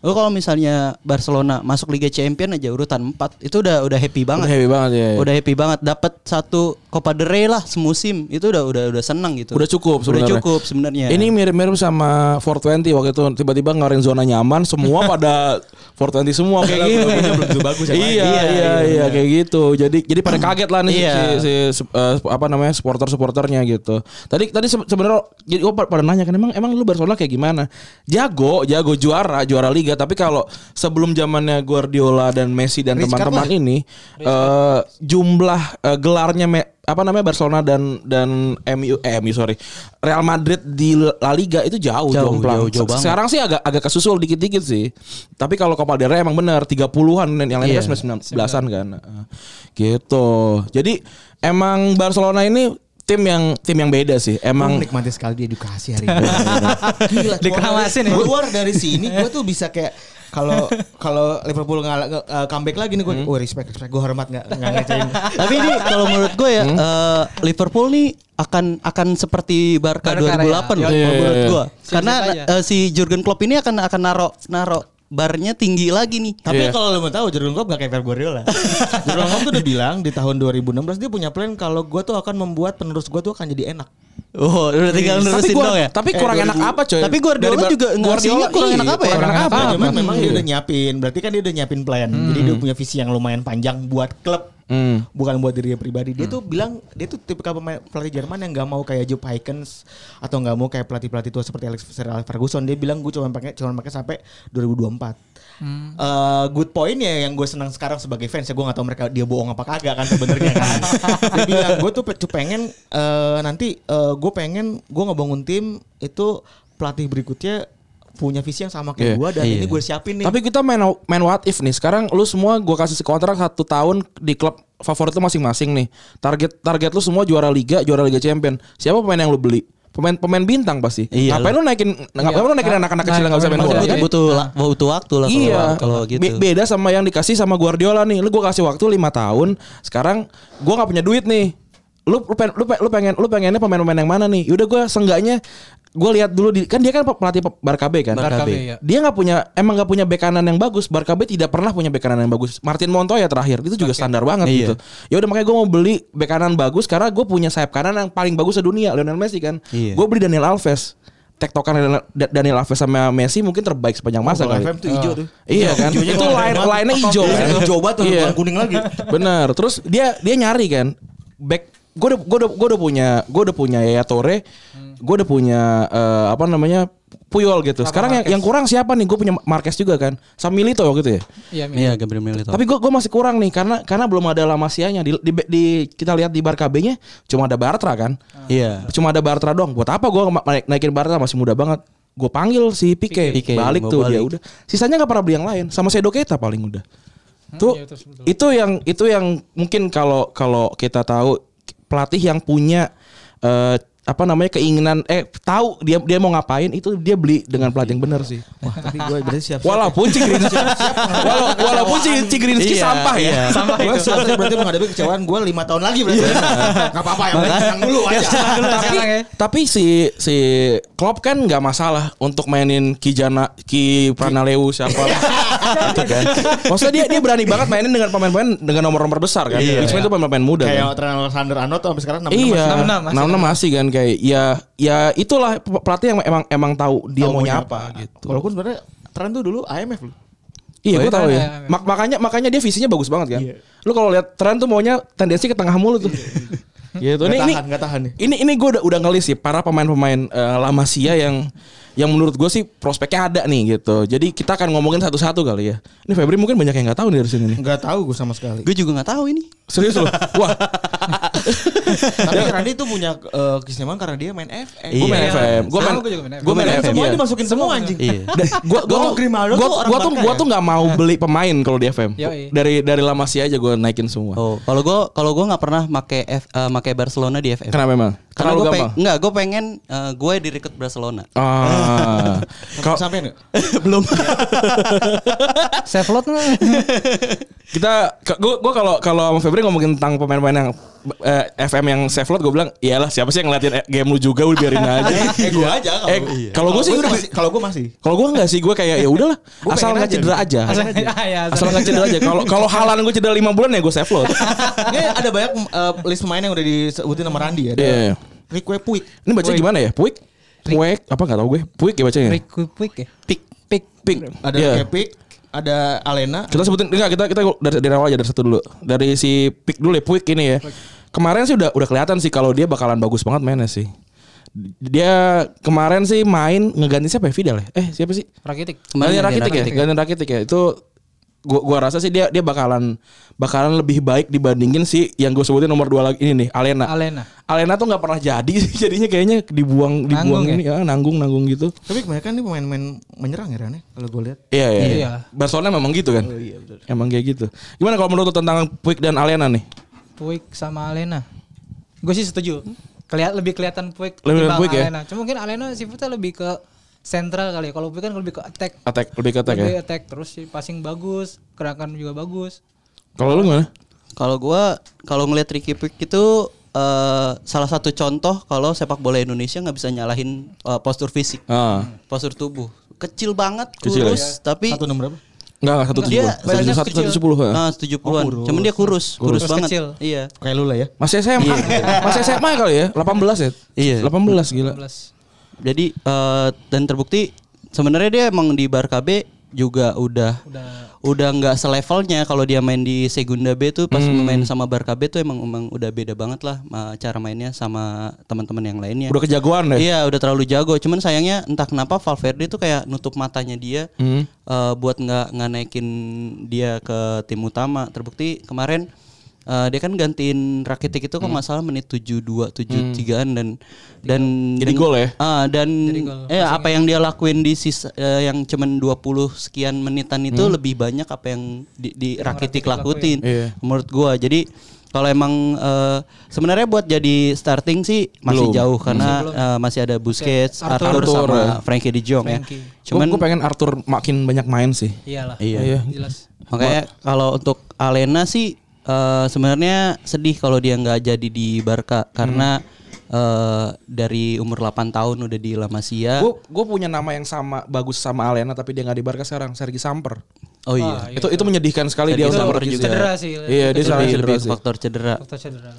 S3: Oh kalau misalnya Barcelona masuk Liga Champion aja urutan 4 itu udah udah happy banget.
S2: Udah happy banget ya.
S3: Udah happy banget dapat satu Copa del Rey lah semusim. Itu udah udah udah senang gitu.
S2: Udah cukup
S3: Udah
S2: sebenarnya.
S3: cukup sebenarnya.
S2: Ini mirip-mirip sama 420 waktu itu tiba-tiba ngeluarin zona nyaman semua pada 420 semua kayak gitu.
S5: belum bagus
S2: iya, iya, iya, iya, kayak gitu. Jadi jadi pada kaget lah nih si-
S3: Iya.
S2: si, si, eh, apa namanya supporter-supporternya gitu. Tadi tadi se- sebenarnya jadi oh, pada nanya kan emang emang lu Barcelona kayak gimana? Jago, jago juara, juara liga, tapi kalau sebelum zamannya Guardiola dan Messi dan teman-teman ini eh, jumlah eh, gelarnya me- apa namanya Barcelona dan dan MU eh MU sorry Real Madrid di La Liga itu jauh,
S3: Jauh,
S2: jomplang.
S3: jauh, jauh banget.
S2: Sekarang sih agak agak kesusul dikit-dikit sih. Tapi kalau Copa del Rey emang benar 30-an dan yang lainnya
S3: Iya.
S2: kan 19-an kan. Heeh. Gitu. Jadi emang Barcelona ini tim yang tim yang beda sih.
S5: Emang nikmati sekali di edukasi hari ini. Gila,
S4: Dikeramasin ya.
S5: keluar, dari sini gue tuh bisa kayak kalau kalau Liverpool nggak nggak, uh, comeback lagi nih gue, oh respect respect gue hormat nggak nggak ngecewain.
S3: Tapi ini kalau menurut gue ya eh, Liverpool nih akan akan seperti Barca,
S4: Barca
S3: 2008
S4: ya.
S3: loh
S2: Iya,
S3: kalau
S2: iya,
S3: menurut
S2: iya.
S3: gue.
S4: Siap-siap
S3: Karena eh, si Jurgen Klopp ini akan akan naro naro barnya tinggi lagi nih.
S5: Tapi
S2: Iya.
S5: kalau lo mau tahu Jurgen Klopp gak kayak Pep Guardiola. Jurgen Klopp tuh udah bilang di tahun 2016 dia punya plan kalau gue tuh akan membuat penerus gue tuh akan jadi enak.
S3: Oh, udah tinggal
S2: tapi
S3: nerusin dong ya.
S2: tapi
S5: Eh,
S2: kurang enak
S5: 2000
S2: apa coy?
S3: Tapi Guardiola juga ngasihnya kurang
S2: iya,
S3: enak apa ya?
S2: Kurang enak apa?
S5: Cuman memang dia udah nyiapin. Berarti kan dia udah nyiapin plan. Jadi dia punya visi yang lumayan panjang buat klub.
S2: Hmm.
S5: Bukan buat dirinya pribadi. Dia tuh bilang dia tuh tipikal pemain pelatih Jerman yang nggak mau kayak Jupp Heynckes atau nggak mau kayak pelatih-pelatih tua seperti Alex Ferguson. Dia bilang gue cuma pakai cuma pakai sampai 2024. Eh, good point ya yang gue senang sekarang sebagai fans ya gue nggak tahu mereka dia bohong apa kagak kan sebenarnya kan. dia bilang gue tuh pe- pengen eh, nanti gue pengen gue ngebangun tim itu pelatih berikutnya punya visi yang sama kayak
S2: Iya.
S5: gue dan
S3: Iya.
S5: ini gue siapin nih.
S2: Tapi kita main main what if nih. Sekarang lu semua gua kasih kontrak satu tahun di klub favorit lu masing-masing nih. Target target lu semua juara liga, juara liga champion. Siapa pemain yang lu beli? Pemain pemain bintang pasti.
S3: Iya
S2: ngapain lu naikin ngapain lu naikin anak-anak kecil yang enggak bisa main bola?
S3: butuh, butuh, la- butuh waktu lah kalau
S2: Iya,
S3: kalau gitu.
S2: Be- beda sama yang dikasih sama Guardiola nih. Lu gua kasih waktu lima tahun. Sekarang gua nggak punya duit nih. Lu lu pengen lu, pengen, lu pengen lu pengennya pemain-pemain yang mana nih? Yaudah gua seenggaknya gua lihat dulu di kan dia kan pelatih Barca B kan.
S4: Barca B,
S2: B.
S4: iya.
S2: Dia nggak punya emang nggak punya bek kanan yang bagus. Barca B tidak pernah punya bek kanan yang bagus. Martin Montoya terakhir itu juga standar banget
S3: Iya.
S2: gitu. Ya udah makanya gua mau beli bek kanan bagus karena gue punya sayap kanan yang paling bagus sedunia Lionel Messi kan.
S3: Iya.
S2: Gue beli Daniel Alves. Tektokan Daniel- Daniel Alves sama Messi mungkin terbaik sepanjang masa
S5: kalau
S2: kali.
S5: FM tuh hijau tuh.
S2: Iya kan. Itu line
S5: banget.
S2: line hijau kan.
S5: Hijau banget tuh,
S2: Iya.
S5: bukan kuning lagi.
S2: Bener. Terus dia dia nyari kan back gue udah gue udah gue udah punya gue udah punya Yaya Toure, gue udah punya eh, apa namanya Puyol gitu. Sekarang yang yang kurang siapa nih? Gue punya Marquez juga kan. Sama Milito waktu itu ya.
S4: Iya.
S3: Iya, Gabriel Milito.
S2: Tapi gue gue masih kurang nih karena karena belum ada Lamasianya di, di, di- kita lihat di Barca B-nya cuma ada Bartra kan.
S3: Iya.
S2: Cuma ada Bartra doang. Buat apa gue naik, naikin Bartra masih muda banget. Gue panggil si Pique,
S3: Pique,
S2: balik
S3: mau
S2: tuh dia
S3: balik.
S2: udah. Sisanya nggak pernah beli yang lain. Sama Sedo Keita paling udah. Tuh
S4: iya, betul, betul.
S2: itu yang itu yang mungkin kalau kalau kita tahu pelatih yang punya eh, apa namanya keinginan eh tahu dia dia mau ngapain itu dia beli dengan pelatih yang benar sih.
S5: Wah, tapi gue berarti siap.
S2: Walaupun Cigrinski Walau- walaupun Ci- Cigrinski
S3: Iya,
S2: sampah ya.
S3: iya.
S4: Sampah
S5: Gue berarti menghadapi kecewaan gue lima tahun lagi berarti. Gak apa-apa yang dulu aja.
S2: tapi,
S4: ya.
S2: tapi si si Klopp kan nggak masalah untuk mainin Kijana Ki Pranaleu siapa gitu kan. Maksudnya dia dia berani banget mainin dengan pemain-pemain dengan nomor-nomor besar kan.
S3: Iya.
S2: Itu pemain-pemain muda kan.
S5: Kayak Trent Alexander Arnold tuh sampai sekarang 66
S2: Iya,
S5: masih.
S4: 66 masih.
S2: 66 masih kan kayak ya ya itulah pelatih yang emang emang tahu dia
S5: Tahu
S2: maunya
S5: maunya
S2: apa gitu.
S5: Walaupun sebenarnya Trent tuh dulu IMF loh.
S2: Iya,
S4: Oh,
S2: gue
S4: iya,
S2: tahu
S4: iya,
S2: ya.
S4: iya.
S2: Mak- makanya makanya dia visinya bagus banget kan.
S5: Iya.
S2: Lu kalau lihat tren tuh maunya tendensi ke tengah mulu tuh. gitu.
S5: Nggak
S2: Ini ini
S5: tahan, nggak tahan nih.
S2: ini ini gue udah udah ngelis sih para pemain-pemain eh, La Masia yang yang menurut gue sih prospeknya ada nih gitu. Jadi kita akan ngomongin satu-satu kali ya. Ini Febri mungkin banyak yang nggak tahu nih dari sini nih.
S5: Nggak tahu gue sama sekali.
S3: Gue juga nggak tahu ini.
S2: Serius loh. Wah,
S5: Tapi Randy tuh punya eh, keistimewaan karena dia main FM.
S2: gue main
S3: Iya.
S2: FM. Gue main. Gue main FM.
S5: semuanya
S2: iya.
S5: dimasukin semua anjing.
S3: Iya.
S2: Gua gua
S5: Oh,
S2: tuh
S5: Grimaldo
S2: gua,
S5: tuh
S2: gua
S5: ya?
S2: tuh nggak mau beli pemain kalau di FM. Dari dari La Masia aja gue naikin semua.
S3: Oh, kalau gue kalau gue nggak pernah make F, eh, make Barcelona di FM.
S2: Kenapa memang?
S3: Karena
S2: Terlalu
S3: gue
S2: gampang.
S3: enggak, gue pengen eh, gue direkrut Barcelona.
S2: Ah. Kalau
S5: Sampai nggak?
S3: Belum.
S4: Save lot
S2: kita gue gue kalau kalau sama Febri ngomongin tentang pemain-pemain yang eh, FM yang save lot gue bilang iyalah siapa sih yang ngeliatin eh, game lu juga udah biarin aja.
S5: Eh gue aja kalau.
S2: Eh, kalau gue sih udah.
S5: Kalau gue masih.
S2: kalau gue enggak sih gue kayak ya udahlah asal
S5: pengen
S2: nggak
S5: aja
S2: cedera aja.
S4: Asal ya,
S2: Asal nggak cedera aja. Kalau kalau halan gue cedera 5 bulan ya gue save lot.
S5: Ini ada banyak eh, list pemain yang udah disebutin sama Randy ya. Ada
S2: Iya, iya.
S5: Rique Puig.
S2: Ini baca gimana ya? Puik? Puik apa nggak tahu gue? Puik ya bacanya.
S4: Rick Quick ya.
S3: Pick.
S4: Pick.
S2: Pik.
S5: Ada
S2: Iya.
S5: Rique Puig. Ada Alena.
S2: Kita sebutin enggak kita kita dari dari awal aja dari satu dulu. Dari si Pik dulu ya, Puik ini ya. Kemarin sih udah udah kelihatan sih kalau dia bakalan bagus banget mainnya sih. Dia kemarin sih main ngeganti siapa ya Vidal ya? Eh siapa sih?
S4: Rakitic.
S3: Kemarin
S2: Ganti
S3: ganti
S2: Rakitic ya, ganti Rakitic ya. Itu gua gua rasa sih dia dia bakalan bakalan lebih baik dibandingin si yang gue sebutin nomor dua lagi ini nih, Alena.
S4: Alena.
S2: Alena tuh nggak pernah jadi sih jadinya kayaknya dibuang dibuang
S4: Nanggung ya?
S2: ini ya nanggung nanggung gitu.
S5: Tapi kebanyakan nih pemain-pemain menyerang ya Ran ya, Kalau gue lihat.
S2: Iya iya.
S4: Iya.
S2: iya. Barcelona memang gitu kan. Emang kayak gitu. Gimana kalau menurut tentang Puig dan Alena nih?
S4: Puig sama Alena. Gue sih setuju. Kelihat lebih kelihatan Puig
S2: Lebih Puig ya?
S4: Alena. Cuma mungkin Alena sifatnya lebih ke sentral kali ya. Kalau Puig kan lebih ke attack.
S2: Attack lebih ke attack
S4: lebih
S2: ya.
S4: attack terus sih passing bagus, gerakan juga bagus.
S2: Kalau lu gimana?
S3: Kalau gua kalau ngelihat Ricky Puig itu eh, salah satu contoh kalau sepak bola Indonesia nggak bisa nyalahin eh, postur fisik,
S2: Ah.
S3: postur tubuh. Kecil banget,
S2: Kecil
S3: kurus, tapi
S5: Satu nomor berapa?
S2: Enggak, satu tujuh puluh. Satu satu sepuluh. ya.
S3: Nah, tujuh puluhan. Cuman dia kurus, kurus,
S4: Kurus
S3: banget.
S4: kecil.
S3: Iya.
S5: Kayak lu lah ya.
S2: Masih SMA. Masih SMA kali ya? 18 ya?
S3: Iya.
S2: 18 gila.
S4: 11.
S3: Jadi eh, dan terbukti sebenarnya dia emang di Barca B juga udah
S4: Udah
S3: udah nggak selevelnya kalau dia main di Segunda B tuh pas
S2: Hmm.
S3: main sama Barca B tuh emang emang udah beda banget lah cara mainnya sama teman-teman yang lainnya.
S2: Udah kejagoan deh.
S3: Iya udah terlalu jago. Cuman sayangnya entah kenapa Valverde tuh kayak nutup matanya dia
S2: Hmm.
S3: eh, buat nggak nggak naikin dia ke tim utama. Terbukti kemarin eh, dia kan gantiin Rakitic itu kok
S2: Hmm.
S3: nggak salah menit 72 73-an dan dan
S2: Jadi gol ya?
S3: Ah, dan
S4: gol.
S3: eh apa yang dia lakuin di sisa eh, yang cuman 20 sekian menitan itu lebih banyak apa yang di, di Rakitic lakuin
S2: Iya.
S3: menurut gua. Jadi kalau emang eh, sebenarnya buat jadi starting sih masih
S2: Belum.
S3: jauh karena eh, masih ada Busquets, Arthur,
S4: Arthur.
S3: sama
S2: ya.
S3: Frankie De Jong
S4: Frankie.
S3: ya.
S2: Cuman
S3: Cuman
S2: gue pengen Arthur makin banyak main sih.
S4: iyalah.
S3: Iya.
S4: Jelas.
S3: makanya kalau untuk Alena sih eh, sebenarnya sedih kalau dia nggak jadi di Barca karena eh, dari umur 8 tahun udah di La Masia.
S2: Gue gue punya nama yang sama bagus sama Alena tapi dia nggak di Barca sekarang, Sergi Samper.
S3: Oh iya.
S2: Itu itu menyedihkan sekali dia
S3: Sergi
S2: udah
S3: Samper juga.
S4: Cedera sih.
S2: Iya, dia cedera
S3: lebih
S2: sih.
S3: faktor cedera.
S4: Faktor cedera.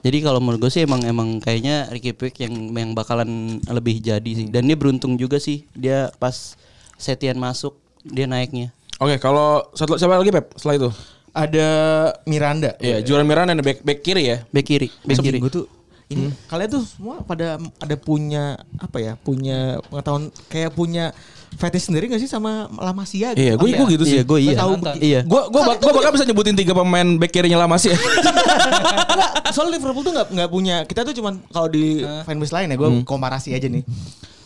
S3: Jadi kalau menurut gue sih emang emang kayaknya Ricky Puig yang yang bakalan lebih jadi sih. Dan dia beruntung juga sih. Dia pas Setian masuk dia naiknya.
S2: Oke, kalau satu siapa lagi Pep setelah itu?
S5: Ada Miranda.
S2: Iya, juara Miranda back, back kiri ya.
S3: Bek kiri, bek kiri.
S5: Gue tuh ini kalian tuh semua pada ada punya apa ya? Punya pengetahuan kayak punya fetish sendiri gak sih sama La Masia?
S2: Iya, gue gue gitu sih.
S3: Iya, gue iya.
S5: tahu.
S3: Iya.
S2: Gue gue bak, gua bakal bisa nyebutin tiga pemain back kirinya lama sih.
S5: Enggak, soal Liverpool tuh nggak nggak punya. Kita tuh cuman kalau di fanbase lain ya, gue komparasi aja nih.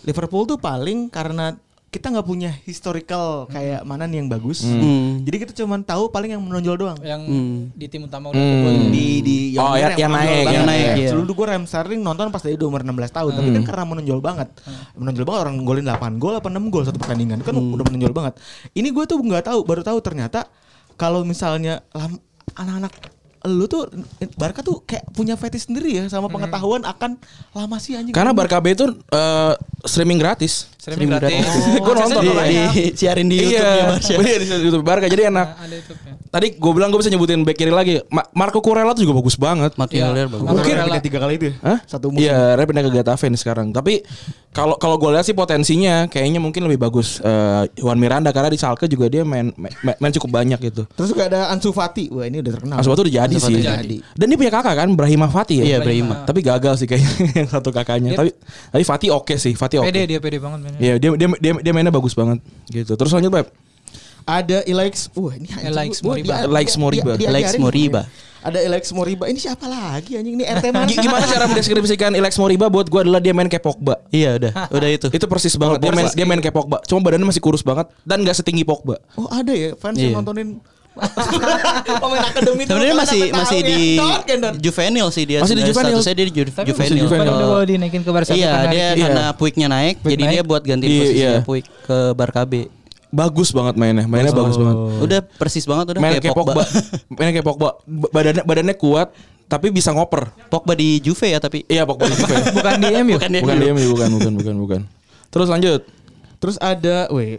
S5: Liverpool tuh paling karena kita nggak punya historical kayak mana nih yang bagus.
S3: Hmm.
S5: Jadi kita cuman tahu paling yang menonjol doang.
S4: Yang
S3: Hmm.
S4: di tim utama udah kebal.
S5: Di di
S2: Oh, ya- yang
S5: menonjol
S2: naik,
S5: banget.
S3: yang naik, iya.
S5: Dulu gue Rem Sterling nonton pas dari umur 16 tahun, tapi kan karena menonjol banget. Menonjol banget orang golin 8 gol apa 6 gol satu pertandingan. Kan udah menonjol banget. Ini gue tuh nggak tahu, baru tahu ternyata kalau misalnya anak-anak lu tuh Barca tuh kayak punya fetish sendiri ya sama pengetahuan akan lama sih anjing.
S2: Karena Barca B itu eh, streaming gratis.
S4: Streaming gratis.
S2: Gue nonton
S3: di,
S2: makanya.
S3: di siarin di YouTube-nya
S2: Iya,
S3: Barca.
S2: iya di YouTube Barca jadi enak.
S4: Nah, ada YouTube-nya.
S2: Tadi gue bilang gue bisa nyebutin back kiri lagi. Ma- Marco Kurela tuh juga bagus banget.
S3: Martin
S4: Iya.
S3: Oliver bagus.
S4: Mungkin-
S5: pindah tiga kali itu ya.
S2: Hah?
S5: Satu musim.
S2: Iya, Rep pindah ke Getafe nih sekarang. Tapi kalau kalau gue lihat sih potensinya kayaknya mungkin lebih bagus eh, Juan Miranda karena di Schalke juga dia main main, main cukup banyak gitu.
S5: Terus juga ada Ansu Fati. Wah, ini udah terkenal.
S2: Asuh tuh udah jadi
S3: Ansu
S2: sih.
S3: Fati
S5: jadi.
S2: Dan dia punya kakak kan, Brahima Fati ya.
S3: Iya, Brahima.
S2: Tapi gagal sih kayaknya yang satu kakaknya. Tapi tapi Fati oke sih, Fati oke.
S4: Pede dia pede banget.
S2: Iya, dia dia dia dia mainnya bagus banget gitu. Terus lanjut, Beb.
S5: Ada Alex, wah ini gua- gua
S4: Moriba.
S5: dia-
S2: Moriba.
S5: ajarin
S3: Moriba.
S5: gua. Ada Alex Moriba. Ini siapa lagi anjing ini RT mana?
S2: Gimana cara mendeskripsikan Alex Moriba buat gue adalah dia main kayak Pogba.
S3: Iya udah, udah itu.
S2: Itu persis banget. Dia main dia main kayak Pogba. Cuma badannya masih kurus banget dan gak setinggi Pogba.
S5: Oh, ada ya fans
S3: Iya.
S5: yang nontonin pemain akademi itu.
S3: Sebenarnya masih masih
S5: ya.
S3: di
S5: kan,
S3: juvenil sih dia.
S2: Masih di juvenil.
S3: Statusnya dia di juvenil.
S4: bukan
S2: juvenil.
S4: udah kalau dinaikin ke Barca
S3: Iya, dia
S2: Iya.
S3: karena Puignya naik, jadi dia buat ganti
S2: Iya,
S3: posisinya
S2: iya.
S3: Puig ke Barcabe.
S2: Bagus banget mainnya. Mainnya bagus banget.
S3: Udah persis banget udah
S2: Main
S3: kayak Pogba.
S2: Mainnya kayak Pogba. B- Badannya badannya kuat tapi bisa ngoper.
S3: Pogba di Juve ya tapi
S2: Iya Pogba di Juve.
S4: bukan di MU.
S3: Bukan dia.
S2: bukan dia bukan bukan bukan bukan. Terus lanjut.
S5: Terus ada, weh,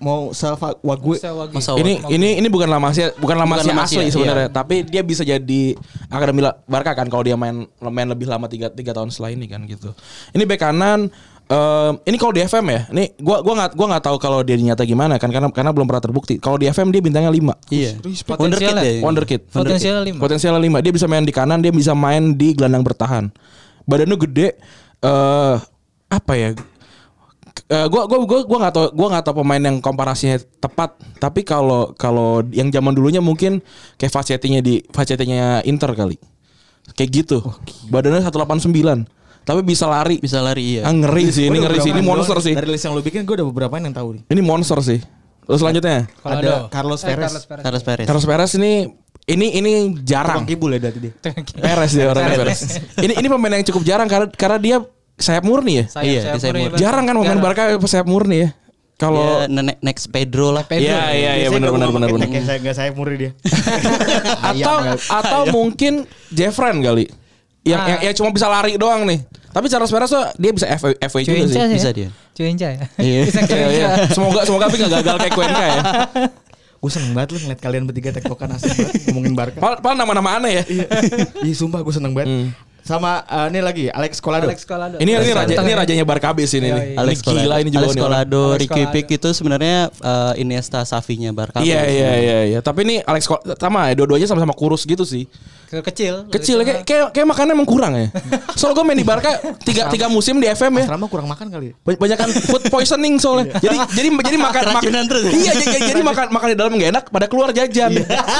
S5: mau
S4: wagi.
S3: Masa
S2: Ini ini ini bukan La Masia, bukan La Masia
S3: Bukan La Masia,
S2: asli
S3: iya.
S2: sebenarnya, tapi dia bisa jadi akademi Barca kan kalau dia main main lebih lama tiga tiga tahun setelah ini kan gitu. Ini bek kanan em, ini kalau di FM ya. Ini gua gua nggak gua nggak tahu kalau dia nyata gimana kan karena karena belum pernah terbukti. Kalau di FM dia bintangnya 5.
S3: Iya. Wonderkid ya.
S2: Wonderkid.
S4: Potensialnya lima.
S2: Potensialnya 5. Dia bisa main di kanan, dia bisa main di gelandang bertahan. Badannya gede eh apa ya? Eh, gua gua gua gua nggak tahu gua nggak tahu pemain yang komparasinya tepat. Tapi kalau kalau yang zaman dulunya mungkin kayak Facetinya di Facetinya Inter kali. Kayak gitu. Badannya 189 tapi bisa lari.
S3: Bisa lari iya.
S2: ah, ngeri sih ini ngeri sih ini monster sih.
S5: Dari list yang lu bikin gue udah beberapa yang tahu nih.
S2: ini monster sih. Terus selanjutnya?
S5: Ada Carlos
S4: Eh,
S5: Perez.
S4: Carlos Perez.
S3: Carlos Perez.
S2: Carlos Perez ini ini ini jarang.
S5: Tukang kibul ya berarti dia.
S2: Perez dia orangnya Perez. Ini ini pemain yang cukup jarang karena karena dia sayap murni ya
S4: Sayap,
S3: Iya,
S4: sayap
S3: di sayap
S4: murni
S3: murni.
S2: Jarang kan pemain. Barca sayap murni ya kalau
S3: Ya, ne- next Pedro lah.
S4: Pedro.
S2: Iya iya iya benar benar benar benar.
S5: Kayak saya enggak saya muri dia.
S2: Atau atau mungkin Jeffren kali. Yang,
S4: Ah.
S2: yang yang cuma bisa lari doang nih. Tapi Carlos Perez tuh dia bisa FA, FA juga
S4: Cuenca
S2: sih.
S4: sih.
S3: Bisa
S4: ya?
S3: dia.
S4: Cuenca ya.
S3: Iya.
S4: Bisa
S2: Iya, iya. Semoga semoga tapi gak gagal kayak Cuenca ya.
S5: Gue seneng banget lu ngeliat kalian bertiga tektokan asik banget ngomongin Barca.
S2: Padahal nama-nama aneh ya.
S5: Iya sumpah gue seneng banget. Sama eh, ini lagi Alex Colado.
S4: Alex Colado.
S2: Ini ini
S4: Alex
S2: raja
S4: Colado.
S2: ini rajanya Barcabe sih ini. Nih.
S3: Alex
S2: Ini gila
S3: Colado,
S2: ini juga
S3: Alex. Colado,
S4: Alex
S3: Ricky
S4: Colado.
S3: Pick itu sebenarnya eh, Iniesta Savinya Barca.
S2: Iya iya iya iya. Tapi ini Alex Col- sama ya dua-duanya sama-sama kurus gitu sih.
S4: Ke- Kecil.
S2: Kecil kayak kayak, kayak makannya emang kurang ya. Soalnya gue main di Barca tiga, tiga musim di FM ya.
S5: Asrama kurang makan kali. ya?
S2: Ba- banyak kan food poisoning soalnya. jadi jadi jadi makan makan
S3: Keracunan terus.
S2: Iya jadi, jadi- makan makan di dalam nggak enak pada keluar jajan.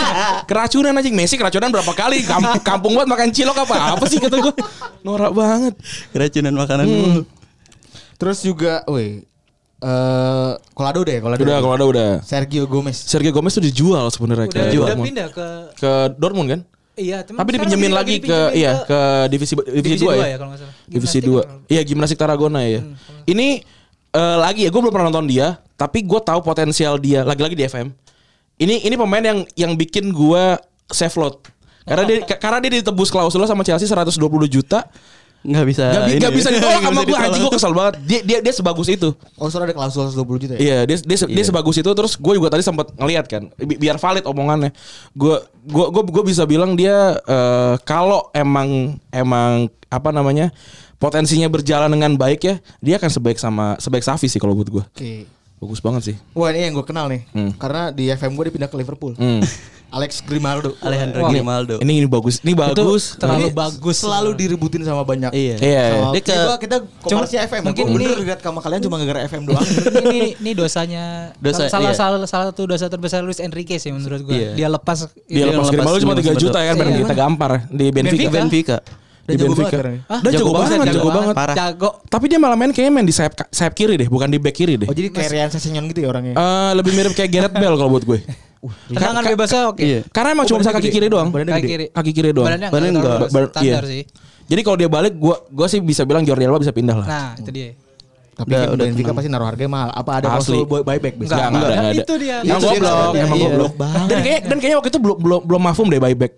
S2: keracunan anjing Messi keracunan berapa kali kampung, kampung buat makan cilok apa apa sih kata gue. Norak banget.
S3: Keracunan makanan
S2: Hmm.
S5: Terus juga, woi, eh Colado deh, Colado.
S2: Udah kalau ada udah.
S5: Sergio Gomez.
S2: Sergio Gomez tuh dijual sebenarnya
S4: Udah,
S2: ke
S4: udah pindah ke
S2: Ke Dortmund kan?
S4: Iya, cuman
S2: Tapi dipinjemin lagi ke
S4: dipinjemin
S2: iya ke divisi divisi 2 ya.
S4: kalau nggak salah.
S2: Divisi
S4: Gimnastik
S2: 2.
S4: apa?
S2: Iya, Gimnastik Tarragona ya. Ini eh, lagi ya gue belum pernah nonton dia, tapi gue tahu potensial dia lagi-lagi di FM. Ini ini pemain yang yang bikin gue save lot. Karena dia karena dia ditebus klausul sama Chelsea 120 juta.
S3: Nggak bisa.
S2: Gak, bi-
S3: ini
S2: gak
S3: ya.
S2: bisa ditolak
S3: Nggak
S2: sama gue anjing gue kesel banget. Dia dia dia sebagus itu.
S5: Oh, soalnya ada klausul 120 juta ya?
S2: Iya, dia dia, dia sebagus itu terus gue juga tadi sempat ngeliat kan, bi- biar valid omongannya. Gue gue gue gue bisa bilang dia eh, kalau emang emang apa namanya potensinya berjalan dengan baik ya, dia akan sebaik sama sebaik Safi sih kalau buat gue.
S5: Oke.
S2: Bagus banget sih.
S5: Wah, ini yang gue kenal nih.
S2: Hmm.
S5: Karena di FM gue dia pindah ke Liverpool.
S2: Hmm.
S5: Alex Grimaldo.
S3: Alejandro
S4: Wah.
S3: Grimaldo.
S2: Ini ini bagus, ini bagus.
S4: terlalu
S5: Ini
S4: bagus.
S5: Selalu diributin sama banyak.
S3: Iya.
S2: Iya.
S5: Sama,
S3: Dia ke-
S5: kita, kita komersial FM.
S4: mungkin ini-
S5: bener lihat sama kalian cuma gara-gara FM doang.
S4: ini ini dosanya
S3: Dosa,
S4: salah,
S3: iya.
S4: salah salah satu dosa terbesar Luis Enrique sih menurut gue.
S3: Iya.
S4: Dia lepas
S2: Dia lepas
S3: lepas
S2: Grimaldo cuma 3
S3: Grimaldo.
S2: juta kan, bareng
S4: Iya.
S2: kita gampar di Benfica.
S4: Benfica.
S3: Benfica.
S2: Di
S5: Dan jago
S2: Benfica.
S5: banget sekarang ya?
S2: Dan jago banget, jago banget.
S3: Parah.
S4: Jago.
S2: Tapi dia malah main kayaknya main di sayap sayap kiri deh, bukan di back kiri deh.
S5: Oh, jadi kayak Rian Sessegnon gitu ya orangnya.
S2: Eh, lebih mirip kayak Gareth Bale kalau buat gue.
S4: Tendangan bebasnya oke.
S3: Iya.
S2: Karena emang
S5: Oh,
S2: cuma bisa kaki kiri doang.
S4: Kaki kiri.
S2: Kaki kiri doang.
S4: Badannya
S3: Badannya
S4: enggak standar
S2: iya.
S4: sih.
S2: Jadi kalau dia balik gua gua sih bisa bilang Jordi Alba bisa pindah lah.
S4: Nah, itu dia.
S5: Tapi
S3: Udah-
S5: kan
S3: udah
S5: Benfica pasti naruh harganya mahal. Apa ada
S2: Asli.
S5: klausul buy- buyback biasanya?
S2: Enggak, enggak ada, enggak ada.
S4: Itu dia.
S2: Emang
S5: dia
S2: goblok, emang
S5: Iya.
S2: goblok. Dan kayak dan kayaknya waktu itu belum belum belum mafum deh buyback.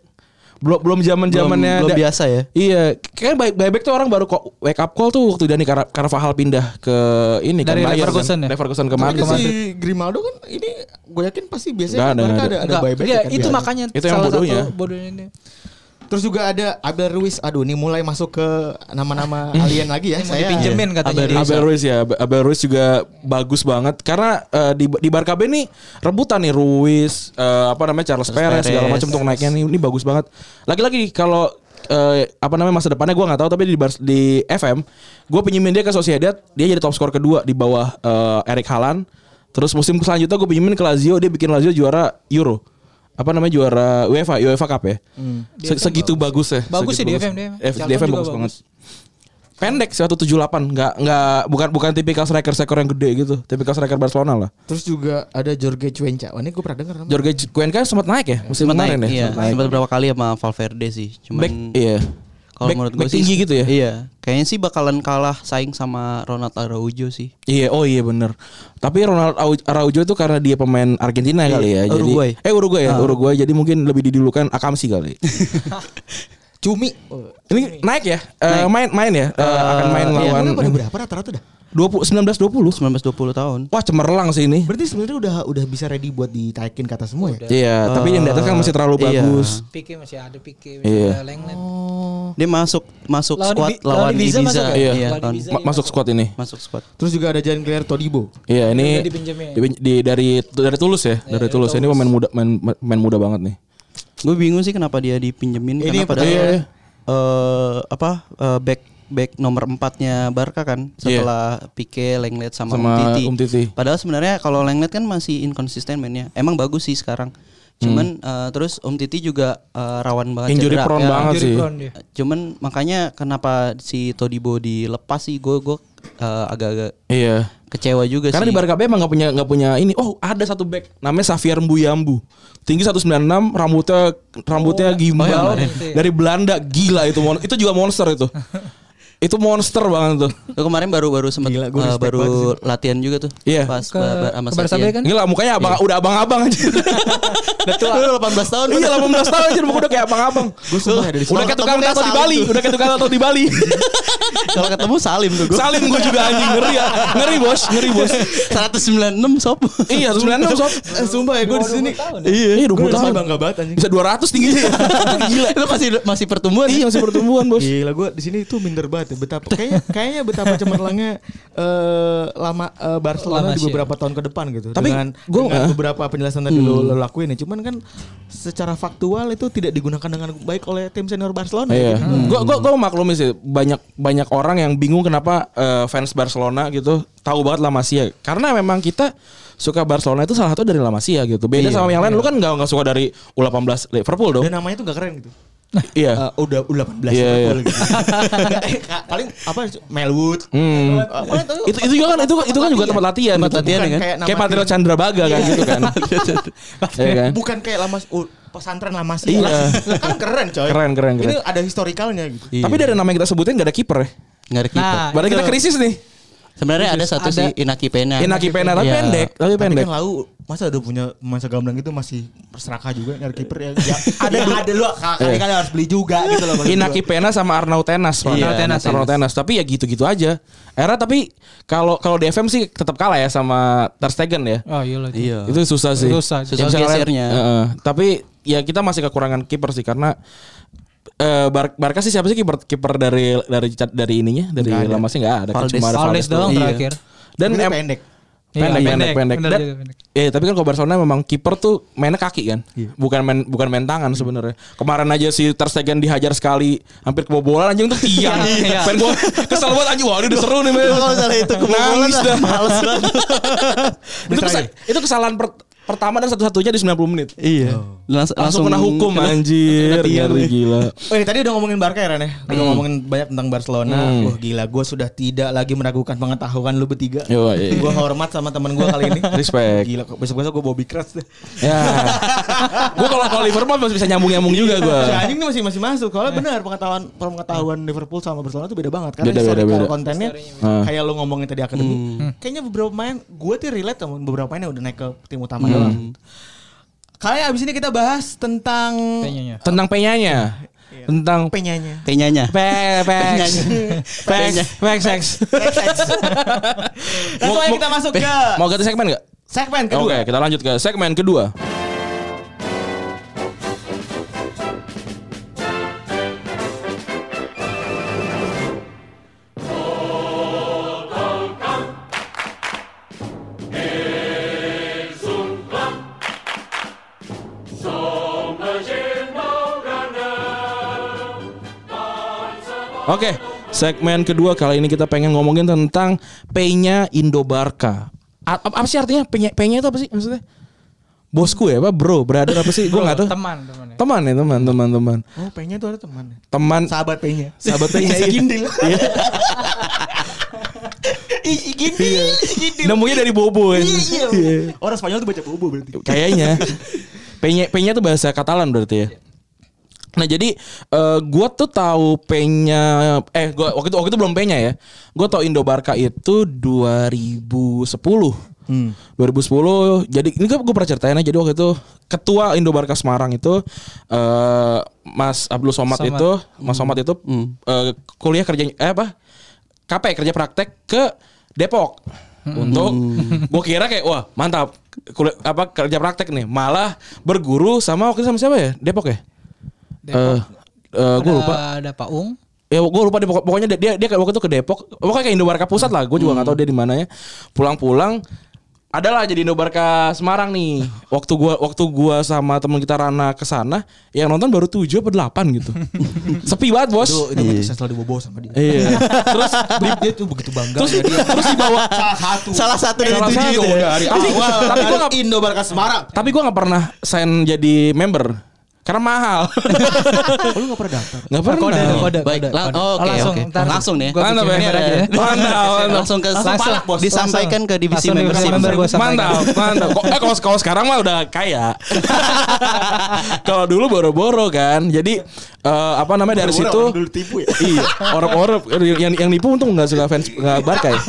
S2: Belum belum zaman-zamannya
S3: Belum- belum
S2: da-
S3: biasa ya.
S2: Iya, kayak baik baik tuh orang baru kok wake up call tuh waktu Dani Car- Carvajal pindah ke ini
S4: Dari
S2: kan
S4: Leverkusen
S2: kan.
S4: ya?
S2: Leverkusen ke Madrid.
S5: si Grimaldo kan ini gue yakin pasti biasanya
S2: Nggak
S5: kan
S2: ada,
S5: Barca
S2: nggak
S5: ada ada
S4: Enggak,
S5: buyback
S4: iya,
S5: kan
S4: itu
S5: biasa.
S4: makanya
S2: Itu yang
S4: salah
S2: bodohnya.
S4: satu bodohnya ini.
S5: Terus juga ada Abel Ruiz. Aduh, ini mulai masuk ke nama-nama alien lagi ya.
S4: Ini
S5: Saya
S4: dipinjemin katanya. dia.
S2: Abel Ruiz ya, Abel Ruiz juga bagus banget karena eh, di di Barca B nih rebutan nih Ruiz, eh, apa namanya Charles, Perez segala
S3: Perez.
S2: macam untuk naiknya nih ini bagus banget. Lagi-lagi kalau eh, apa namanya masa depannya gue nggak tahu tapi di Bar- di FM gue pinjemin dia ke Sociedad dia jadi top skor kedua di bawah eh, Erik Haaland. Terus musim selanjutnya gue pinjemin ke Lazio dia bikin Lazio juara Euro. Apa namanya juara UEFA UEFA Cup ya. Se- segitu bagus ya.
S4: Bagus sih di FM dia.
S2: F- di FM bagus
S4: bagus.
S2: banget. Pendek 178, nggak nggak bukan bukan tipikal striker striker yang gede gitu, tipikal striker Barcelona lah.
S5: Terus juga ada Jorge Cuenca. Wah, ini gue pernah dengar namanya.
S2: Jorge Cuenca sempat naik ya musim
S3: Sempat
S2: kemarin
S3: naik,
S2: ya.
S3: iya.
S2: Sempat
S3: berapa kali sama Valverde sih. Cuman
S2: Back iya.
S3: Kalau
S2: Back-
S3: menurut gue sih
S2: tinggi gitu ya?
S3: Iya. Kayaknya sih bakalan kalah saing sama Ronald Araujo sih.
S2: Iya, oh iya bener. Tapi Ronald Au- Araujo itu karena dia pemain Argentina kali ya. Jadi,
S3: Uruguay.
S2: Eh Uruguay ya, Uruguay. Jadi mungkin lebih didulukan Akamsi kali.
S5: Cumi.
S2: Ini naik ya? Eh, main main ya? Eh, akan main
S3: iya.
S2: lawan
S5: berapa rata-rata dah?
S2: 20 19 20.
S3: 19-20 tahun.
S2: Wah, cemerlang sih ini.
S5: Berarti sebenarnya udah udah bisa ready buat ditaikin kata semua ya?
S2: Iya, tapi yang di atas kan masih terlalu
S3: iya.
S2: bagus.
S4: Pique masih ada Pique,
S2: Iya.
S4: ada Lenglet.
S3: Dia masuk masuk
S4: Lawan
S3: squad
S4: Ibi-
S3: lawan
S4: lawan Ibiza
S3: Ibiza.
S4: masuk ya?
S2: Iya.
S3: Iya,
S4: Lawan
S3: lawan-
S4: Ibiza.
S2: Ma- masuk squad ini.
S3: masuk squad.
S5: Terus juga ada Jean Claire Todibo.
S2: Iya, ini di- di- dari dari Tulus ya, dari Tulus. Ini pemain muda main, main muda banget nih.
S3: Gue bingung sih kenapa dia dipinjemin
S5: Ini
S3: karena padahal
S2: iya, iya.
S3: eh, apa eh, back back nomor empatnya Barca kan setelah Pique, Lenglet sama,
S2: Sama
S3: Umtiti.
S2: Umtiti.
S3: Padahal sebenarnya kalau Lenglet kan masih inkonsisten mainnya. Emang bagus sih sekarang. Cuman eh, terus Umtiti juga eh, rawan banget
S2: Injury
S3: cedera.
S2: prone
S3: Ya,
S2: banget sih.
S4: prone dia.
S3: Cuman makanya kenapa si Todibo dilepas sih gue gue eh, agak-agak
S2: Iya.
S3: kecewa juga
S2: Karena
S3: sih.
S2: di Barca B emang gak punya nggak punya ini. Oh, ada satu back namanya Xavier Mbuyambu. Tinggi 196, rambutnya rambutnya gimbal
S3: Oh,
S4: kemarin.
S2: dari Belanda. Gila itu mon- itu juga monster itu. itu monster banget tuh.
S3: Lu kemarin baru-baru sempat
S5: Gila, gua respect
S3: baru latihan juga tuh.
S2: Iya.
S3: Pas
S4: Ke,
S3: sama Setien.
S4: kan?
S2: Gila mukanya abang udah abang-abang aja.
S3: Udah tua. Lu 18 tahun.
S2: iya 18 tahun aja muka udah kayak abang-abang.
S5: Gue sumpah ya dari
S2: Udah kayak tukang tato di Bali, udah kayak tukang tato di Bali.
S3: Kalau ketemu Salim tuh gue.
S2: Salim gue juga anjing ngeri ya. Ngeri bos, ngeri bos.
S3: 196 sob.
S2: Iya, 96 sob.
S5: Eh, sumpah ya gue di sini.
S2: Iya, iya 20
S5: Gue
S2: tahun.
S5: bangga banget anjing.
S2: Bisa 200 tingginya ya. Gila.
S3: Itu masih masih pertumbuhan.
S2: Iya, masih pertumbuhan, Bos.
S5: Gila gue di sini tuh minder banget ya betapa kayaknya kayaknya betapa cemerlangnya eh lama eh, Barcelona
S4: Lama
S5: di
S4: sih.
S5: beberapa tahun ke depan gitu.
S2: Tapi
S5: dengan,
S2: gua-
S5: dengan
S2: eh.
S5: beberapa penjelasan tadi lo, lo lakuin ya. Cuman kan secara faktual itu tidak digunakan dengan baik oleh tim senior Barcelona.
S2: Iya.
S5: Jadi,
S2: Gue gua gua maklumi sih banyak banyak orang yang bingung kenapa eh, fans Barcelona gitu tahu banget La Masia. Karena memang kita suka Barcelona itu salah satu dari La Masia gitu. Beda
S5: Iya,
S2: sama yang lain lu kan nggak nggak suka dari U18 Liverpool dong.
S5: Dan namanya tuh gak keren gitu.
S2: Iya.
S5: Eh, udah udah 18
S2: Iya,
S5: Liverpool gitu. Paling apa Melwood.
S2: Hmm.
S5: Apa itu?
S2: Itu juga kan itu itu kan juga tempat latihan.
S3: Tempat latihan ya kan?
S5: kayak
S2: Kayak Patriot
S5: tim.
S2: Chandra Baga kan gitu kan. Iya kan?
S5: Bukan kayak lamas oh, pesantren Lamas
S2: Iya.
S5: kan keren coy.
S2: Keren, keren, keren.
S5: Ini ada historikalnya gitu.
S2: Tapi dari nama yang kita sebutin gak ada kiper ya.
S3: Enggak ada kiper.
S4: Nah,
S2: Berarti kita krisis nih.
S3: Sebenarnya ada satu
S4: Ada.
S3: sih Inaki Pena.
S2: Inaki Pena tapi
S3: Iya.
S2: pendek, tapi
S5: Tapi
S2: pendek.
S5: kan lau masa udah punya masa gamblang itu masih seraka juga nyari kiper ya. ya ada ada lu kali-kali harus beli juga gitu loh.
S2: Inaki. Pena sama Arnaud Tenas.
S3: Iya,
S4: Arnaud Tenas,
S2: Arnaud Tenas. Tapi ya gitu-gitu aja. Era tapi kalau kalau di FM sih tetap kalah ya sama Ter Stegen ya.
S4: Oh iya loh. itu.
S3: Iya.
S2: Itu susah sih.
S4: Susah.
S3: Susah gesernya.
S2: Heeh. tapi ya kita masih kekurangan kiper sih karena eh Bar Barca sih siapa sih kiper kiper dari dari dari ininya dari Lamasnya nggak ada kan
S3: Valdes.
S2: cuma ada
S4: Valdes
S2: Valdes
S4: doang.
S3: Iya.
S4: terakhir.
S2: Dan em-
S5: pendek.
S4: Iya,
S2: pendek, pendek, pendek.
S4: Bener
S2: Dan-
S4: juga pendek.
S2: Eh tapi kan kalau Barcelona memang kiper tuh mainnya kaki kan, bukan main bukan main tangan sebenarnya. Kemarin aja si Ter Stegen dihajar sekali, hampir kebobolan anjing tuh tiang.
S4: Iya.
S2: Pengen gua kesel banget anjing, wah ini udah seru nih.
S3: Kalau misalnya itu kebobolan
S2: Nangis dah.
S3: males banget.
S2: itu, kesa- itu kesalahan per- pertama dan satu-satunya di 90 menit.
S3: Iya. Langsung,
S2: Langsung kena hukum anjir, ngeri gila.
S5: Oh iya, tadi udah ngomongin Barca ya Ren ya. Udah ngomongin banyak tentang Barcelona.
S2: Hmm.
S5: Wah gila, gue sudah tidak lagi meragukan pengetahuan lu bertiga.
S2: Yo, iya.
S5: Gue hormat sama teman gue kali ini.
S2: Respect.
S5: Gila, kok besok-besok gue Bobby Crush deh.
S2: Ya. gua kalau kalau Liverpool masih bisa nyambung-nyambung juga gua.
S5: Si anjing ini masih masih masuk. Kalau benar pengetahuan pengetahuan Liverpool sama Barcelona itu beda banget. Karena
S2: Beda, beda, beda.
S5: kontennya
S2: Hmm.
S5: kayak lu ngomongin tadi akademi. Kayaknya beberapa pemain gue tuh relate sama beberapa pemain yang udah naik ke tim utama doang. Kali abis ini kita bahas tentang
S4: Kayaknya.
S2: Tentang penyanya. Tentang
S5: penyanya.
S3: Penyanya.
S2: pe pex pex pex sex.
S5: Langsung aja kita masuk ke
S2: Mau ganti segmen gak?
S5: segmen
S2: Oke,
S5: kedua.
S2: kita lanjut ke segmen kedua. Oke, segmen kedua kali ini kita pengen ngomongin tentang P-nya Indobarka. A- apa, sih artinya P-nya, itu apa sih maksudnya? Bosku ya, apa bro, brother apa sih? Gue nggak tahu.
S4: Teman, teman ya.
S2: Teman ya, teman, teman, teman.
S5: Oh, P-nya tuh ada teman.
S2: Teman
S5: Sahabat P-nya.
S2: sahabat P-nya. iya.
S5: Gindil.
S2: Iya.
S5: Gindil. Gindil.
S2: Nemunya dari Bobo kan.
S5: Iya. Orang Spanyol tuh baca bobo berarti.
S2: Kayaknya. P-nya P-nya tuh bahasa Katalan berarti ya. Nah jadi eh, gua tuh tahu P-nya eh gua waktu itu waktu itu belum P-nya ya. Gua tahu Indobarka itu 2010.
S5: Hmm.
S2: 2010 jadi ini kan gue pernah ceritain aja jadi waktu itu ketua Indobarka Semarang itu eh Mas Abdul Somad,
S4: Somad.
S2: itu Mas Somad itu eh, kuliah kerja eh apa? KP kerja praktek ke Depok. Untuk gue kira kayak wah mantap. Kuliah apa kerja praktek nih. Malah berguru sama waktu itu sama siapa ya? Depok ya
S4: Depok.
S2: Eh, gue
S4: Ada-
S2: lupa
S4: Ada Pak Ung.
S2: ya gue lupa deh pokok- pokoknya dia dia, waktu itu ke Depok pokoknya kayak Indobarka pusat lah gue juga nggak tahu dia di mananya pulang-pulang adalah jadi Indobarka Semarang nih waktu gua waktu gua sama teman kita Rana ke sana yang nonton baru 7 apa 8 gitu sepi banget bos
S5: Itu itu berarti saya selalu dibobo sama dia.
S2: iya terus di,
S5: Dia tuh begitu bangga.
S2: terus
S5: ya dia.
S2: terus dibawa
S5: salah satu.
S3: Salah satu dari
S2: Salah
S3: tujuh
S2: satu
S3: itu ya.
S5: dari
S2: Tapi-
S5: awal.
S2: tapi gua
S5: dari
S2: nggak-
S5: Indo Barca Semarang.
S2: tapi gua nggak pernah sign jadi member karena mahal
S5: Oh, lu gak pernah daftar?
S2: nggak pernah
S4: Kode, kode,
S3: Baik,
S4: kode,
S3: lang-
S4: kode.
S3: oh, oke,
S4: langsung,
S3: oke.
S4: ntar
S3: Langsung nih.
S2: Mantap ya.
S4: ya.
S2: Mantap.
S3: Langsung ke
S4: Langsung,
S3: palak,
S4: bos.
S3: disampaikan ke divisi
S4: Langsung
S3: membership.
S4: member.
S2: Mantap, mantap. Kok- Eh kalau kalau sekarang mah udah kaya. kalau dulu boro-boro kan. Jadi eh, apa namanya dari situ
S5: dulu tipu ya.
S2: iya, orang-orang yang yang nipu untung nggak suka fans nggak Barca ya.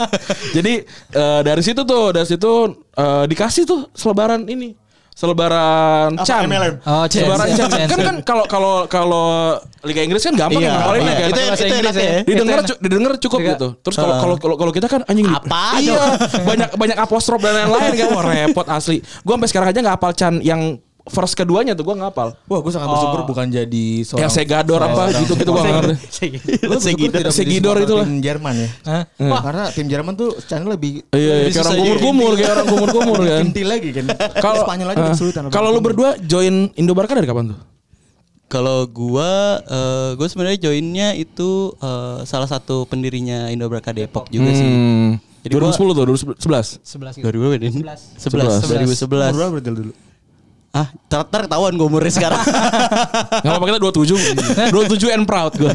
S2: Jadi eh, dari situ tuh, dari situ eh, dikasih tuh selebaran ini. Selebaran
S5: Apa,
S2: Chan.
S5: MLM?
S4: Oh, Chan.
S2: Selebaran Chan.
S4: Chan.
S2: Kan kan kalau kalau kalau Liga Inggris kan gampang
S3: Iya,
S2: ya ngapalinnya
S3: iya.
S2: kan.
S3: Itu
S4: Inggris ya.
S2: didengar cu- didengar cukup
S4: Juga.
S2: gitu. Terus kalau kalau kalau kalau kita kan anjing
S3: Apa
S2: Iya, banyak banyak apostrof dan lain-lain kan wah repot asli. Gua sampai sekarang aja nggak hafal Chan yang verse keduanya tuh gua nggak hafal.
S5: Wah, gue sangat bersyukur bukan jadi seorang
S2: Yang Segador apa gitu-gitu gua nggak ngerti.
S5: Menjadi
S2: Segidor
S5: supporter
S2: itulah.
S5: Tim Jerman ya.
S4: Hah?
S5: Wah, karena tim Jerman tuh channel lebih
S2: Iya,
S5: lebih
S2: kayak orang kumur-kumur,
S5: jadi
S2: kayak orang kumur-kumur kan.
S5: Inti lagi kan.
S2: Kalau
S5: Spanyol aja lebih kesulitan.
S2: Kalau lu berdua join Indobarka dari kapan tuh?
S3: Kalau gua eh, gua sebenarnya joinnya itu eh, salah satu pendirinya Indobarka Depok juga sih.
S2: Hmm.
S3: Jadi gua-
S2: 2010 tuh, 2011.
S4: 11 gitu.
S3: 2000 berapa? 11. 11. 2011.
S5: Umur berapa berarti lu dulu?
S3: Ah, ter ter ketahuan gue umurnya sekarang.
S2: Enggak apa-apa kita 27. 27 and proud gua.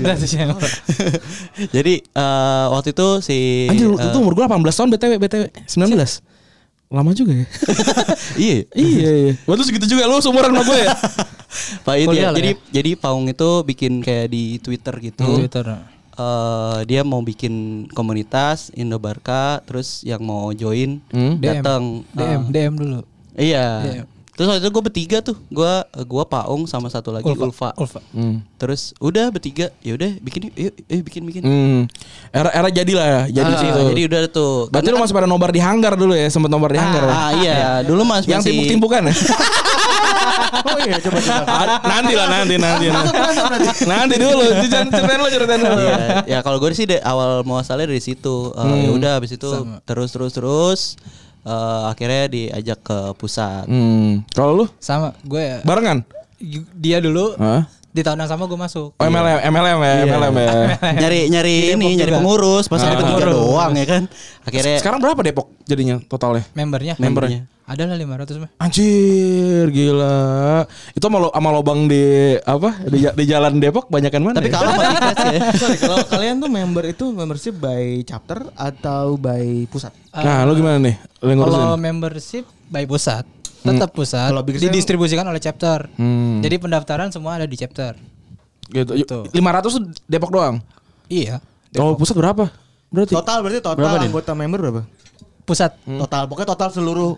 S3: Jadi eh, waktu itu si
S2: Anjir,
S3: eh,
S2: itu umur gua 18 tahun BTW, BTW. 19. Lama juga ya.
S3: iya.
S2: iya, iya. Waktu segitu juga lu seumuran sama gue ya.
S3: Pak
S4: Kuliah
S3: ya. Jadi
S4: ya.
S3: jadi Paung itu bikin kayak di Twitter gitu.
S4: Twitter.
S3: Eh, dia mau bikin komunitas Indobarka terus yang mau join
S2: Hmm.
S3: datang
S4: DM, DM dulu.
S3: Iya.
S4: DM.
S3: Terus waktu itu gue bertiga tuh, gue gua Paung sama satu lagi Ulfa.
S4: Ulfa.
S2: Hmm.
S3: Terus udah bertiga, ya udah bikin yuk, yuk, bikin bikin.
S2: Hmm. Era era jadilah ya, jadi
S3: Ah,
S2: situ.
S3: jadi udah tuh.
S2: Berarti
S3: Karena
S2: lu masih pada nobar di hanggar dulu ya, sempat nobar di hanggar ya.
S3: Ah iya, dulu mas
S2: Yang
S3: masih
S2: timpuk-timpukan ya?
S5: Oh iya, coba coba.
S2: Ah, nanti lah nanti nanti. nanti dulu, jangan ceritain lu ceritain lu.
S3: Iya, ya kalau gue sih dari awal muasalnya dari situ. Eh, Ya udah habis itu terus terus terus eh, akhirnya diajak ke pusat.
S2: Hmm. Kalau lu
S4: Sama gue
S2: barengan?
S4: dia dulu
S2: Hah?
S4: Di tahun yang sama gue masuk.
S2: Oh, MLM, MLM ya, MLM ya.
S3: nyari nyari
S4: Di
S3: ini
S4: Depok
S3: nyari
S4: juga.
S3: pengurus pas
S2: Ah.
S3: bertiga doang ya kan. Akhirnya
S2: Sekarang berapa Depok jadinya totalnya?
S4: Membernya?
S3: membernya.
S4: Ada lah 500 mah.
S2: Anjir, gila. Itu sama, lo- sama lobang di apa? Di, di jalan Depok banyakan mana?
S3: Tapi
S2: ya?
S3: kalah sama Tigres ya.
S5: Sorry, kalau kalian tuh member itu membership by chapter atau by pusat?
S2: Nah, lu gimana nih? Lu yang ngurusin?
S4: Kalau membership by pusat, tetap pusat.
S5: Kalau
S4: didistribusikan oleh chapter.
S2: Hmm.
S4: Jadi pendaftaran semua ada di chapter.
S2: Gitu.
S4: Gitu.
S2: 500 tuh Depok doang.
S4: Iya.
S2: Kalau pusat berapa? Berarti
S5: Total berarti total
S3: Berapa,
S5: anggota member berapa?
S4: Pusat.
S5: Total pokoknya total seluruh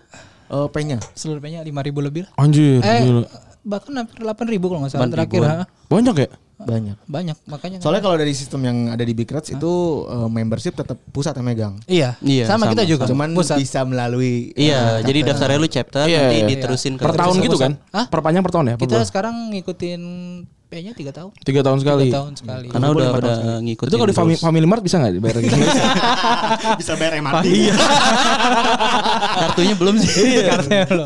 S5: eh, P-nya.
S4: Seluruh P-nya 5000 lebih lah.
S2: Anjir.
S4: Eh,
S2: gila.
S4: bahkan hampir 8000 kalau nggak salah
S3: 8.000-an.
S4: terakhir. ha.
S2: Banyak ya?
S5: Banyak.
S4: Banyak makanya.
S5: Soalnya kalau dari sistem yang ada di Big Reds itu eh, membership tetap pusat yang megang.
S4: iya,
S3: Iya,
S4: sama,
S3: sama,
S4: kita juga.
S5: Cuman
S4: pusat.
S5: bisa melalui
S3: Iya,
S5: eh,
S3: jadi
S5: chapter.
S3: daftarnya lu chapter
S2: Iya,
S3: nanti
S2: iya.
S3: diterusin ke
S2: Per tahun gitu kan?
S4: Hah?
S2: Perpanjang per tahun ya? Per
S4: Kita
S2: bulan?
S4: sekarang ngikutin P-nya 3 tahun.
S2: Tiga tahun sekali.
S4: 3 tahun sekali.
S3: Karena udah udah ngikutin.
S2: Itu kalau di Family. Family Mart bisa nggak dibayar gitu?
S5: bisa bayar MRT.
S2: Iya.
S3: kartunya belum sih.
S4: Karena lo.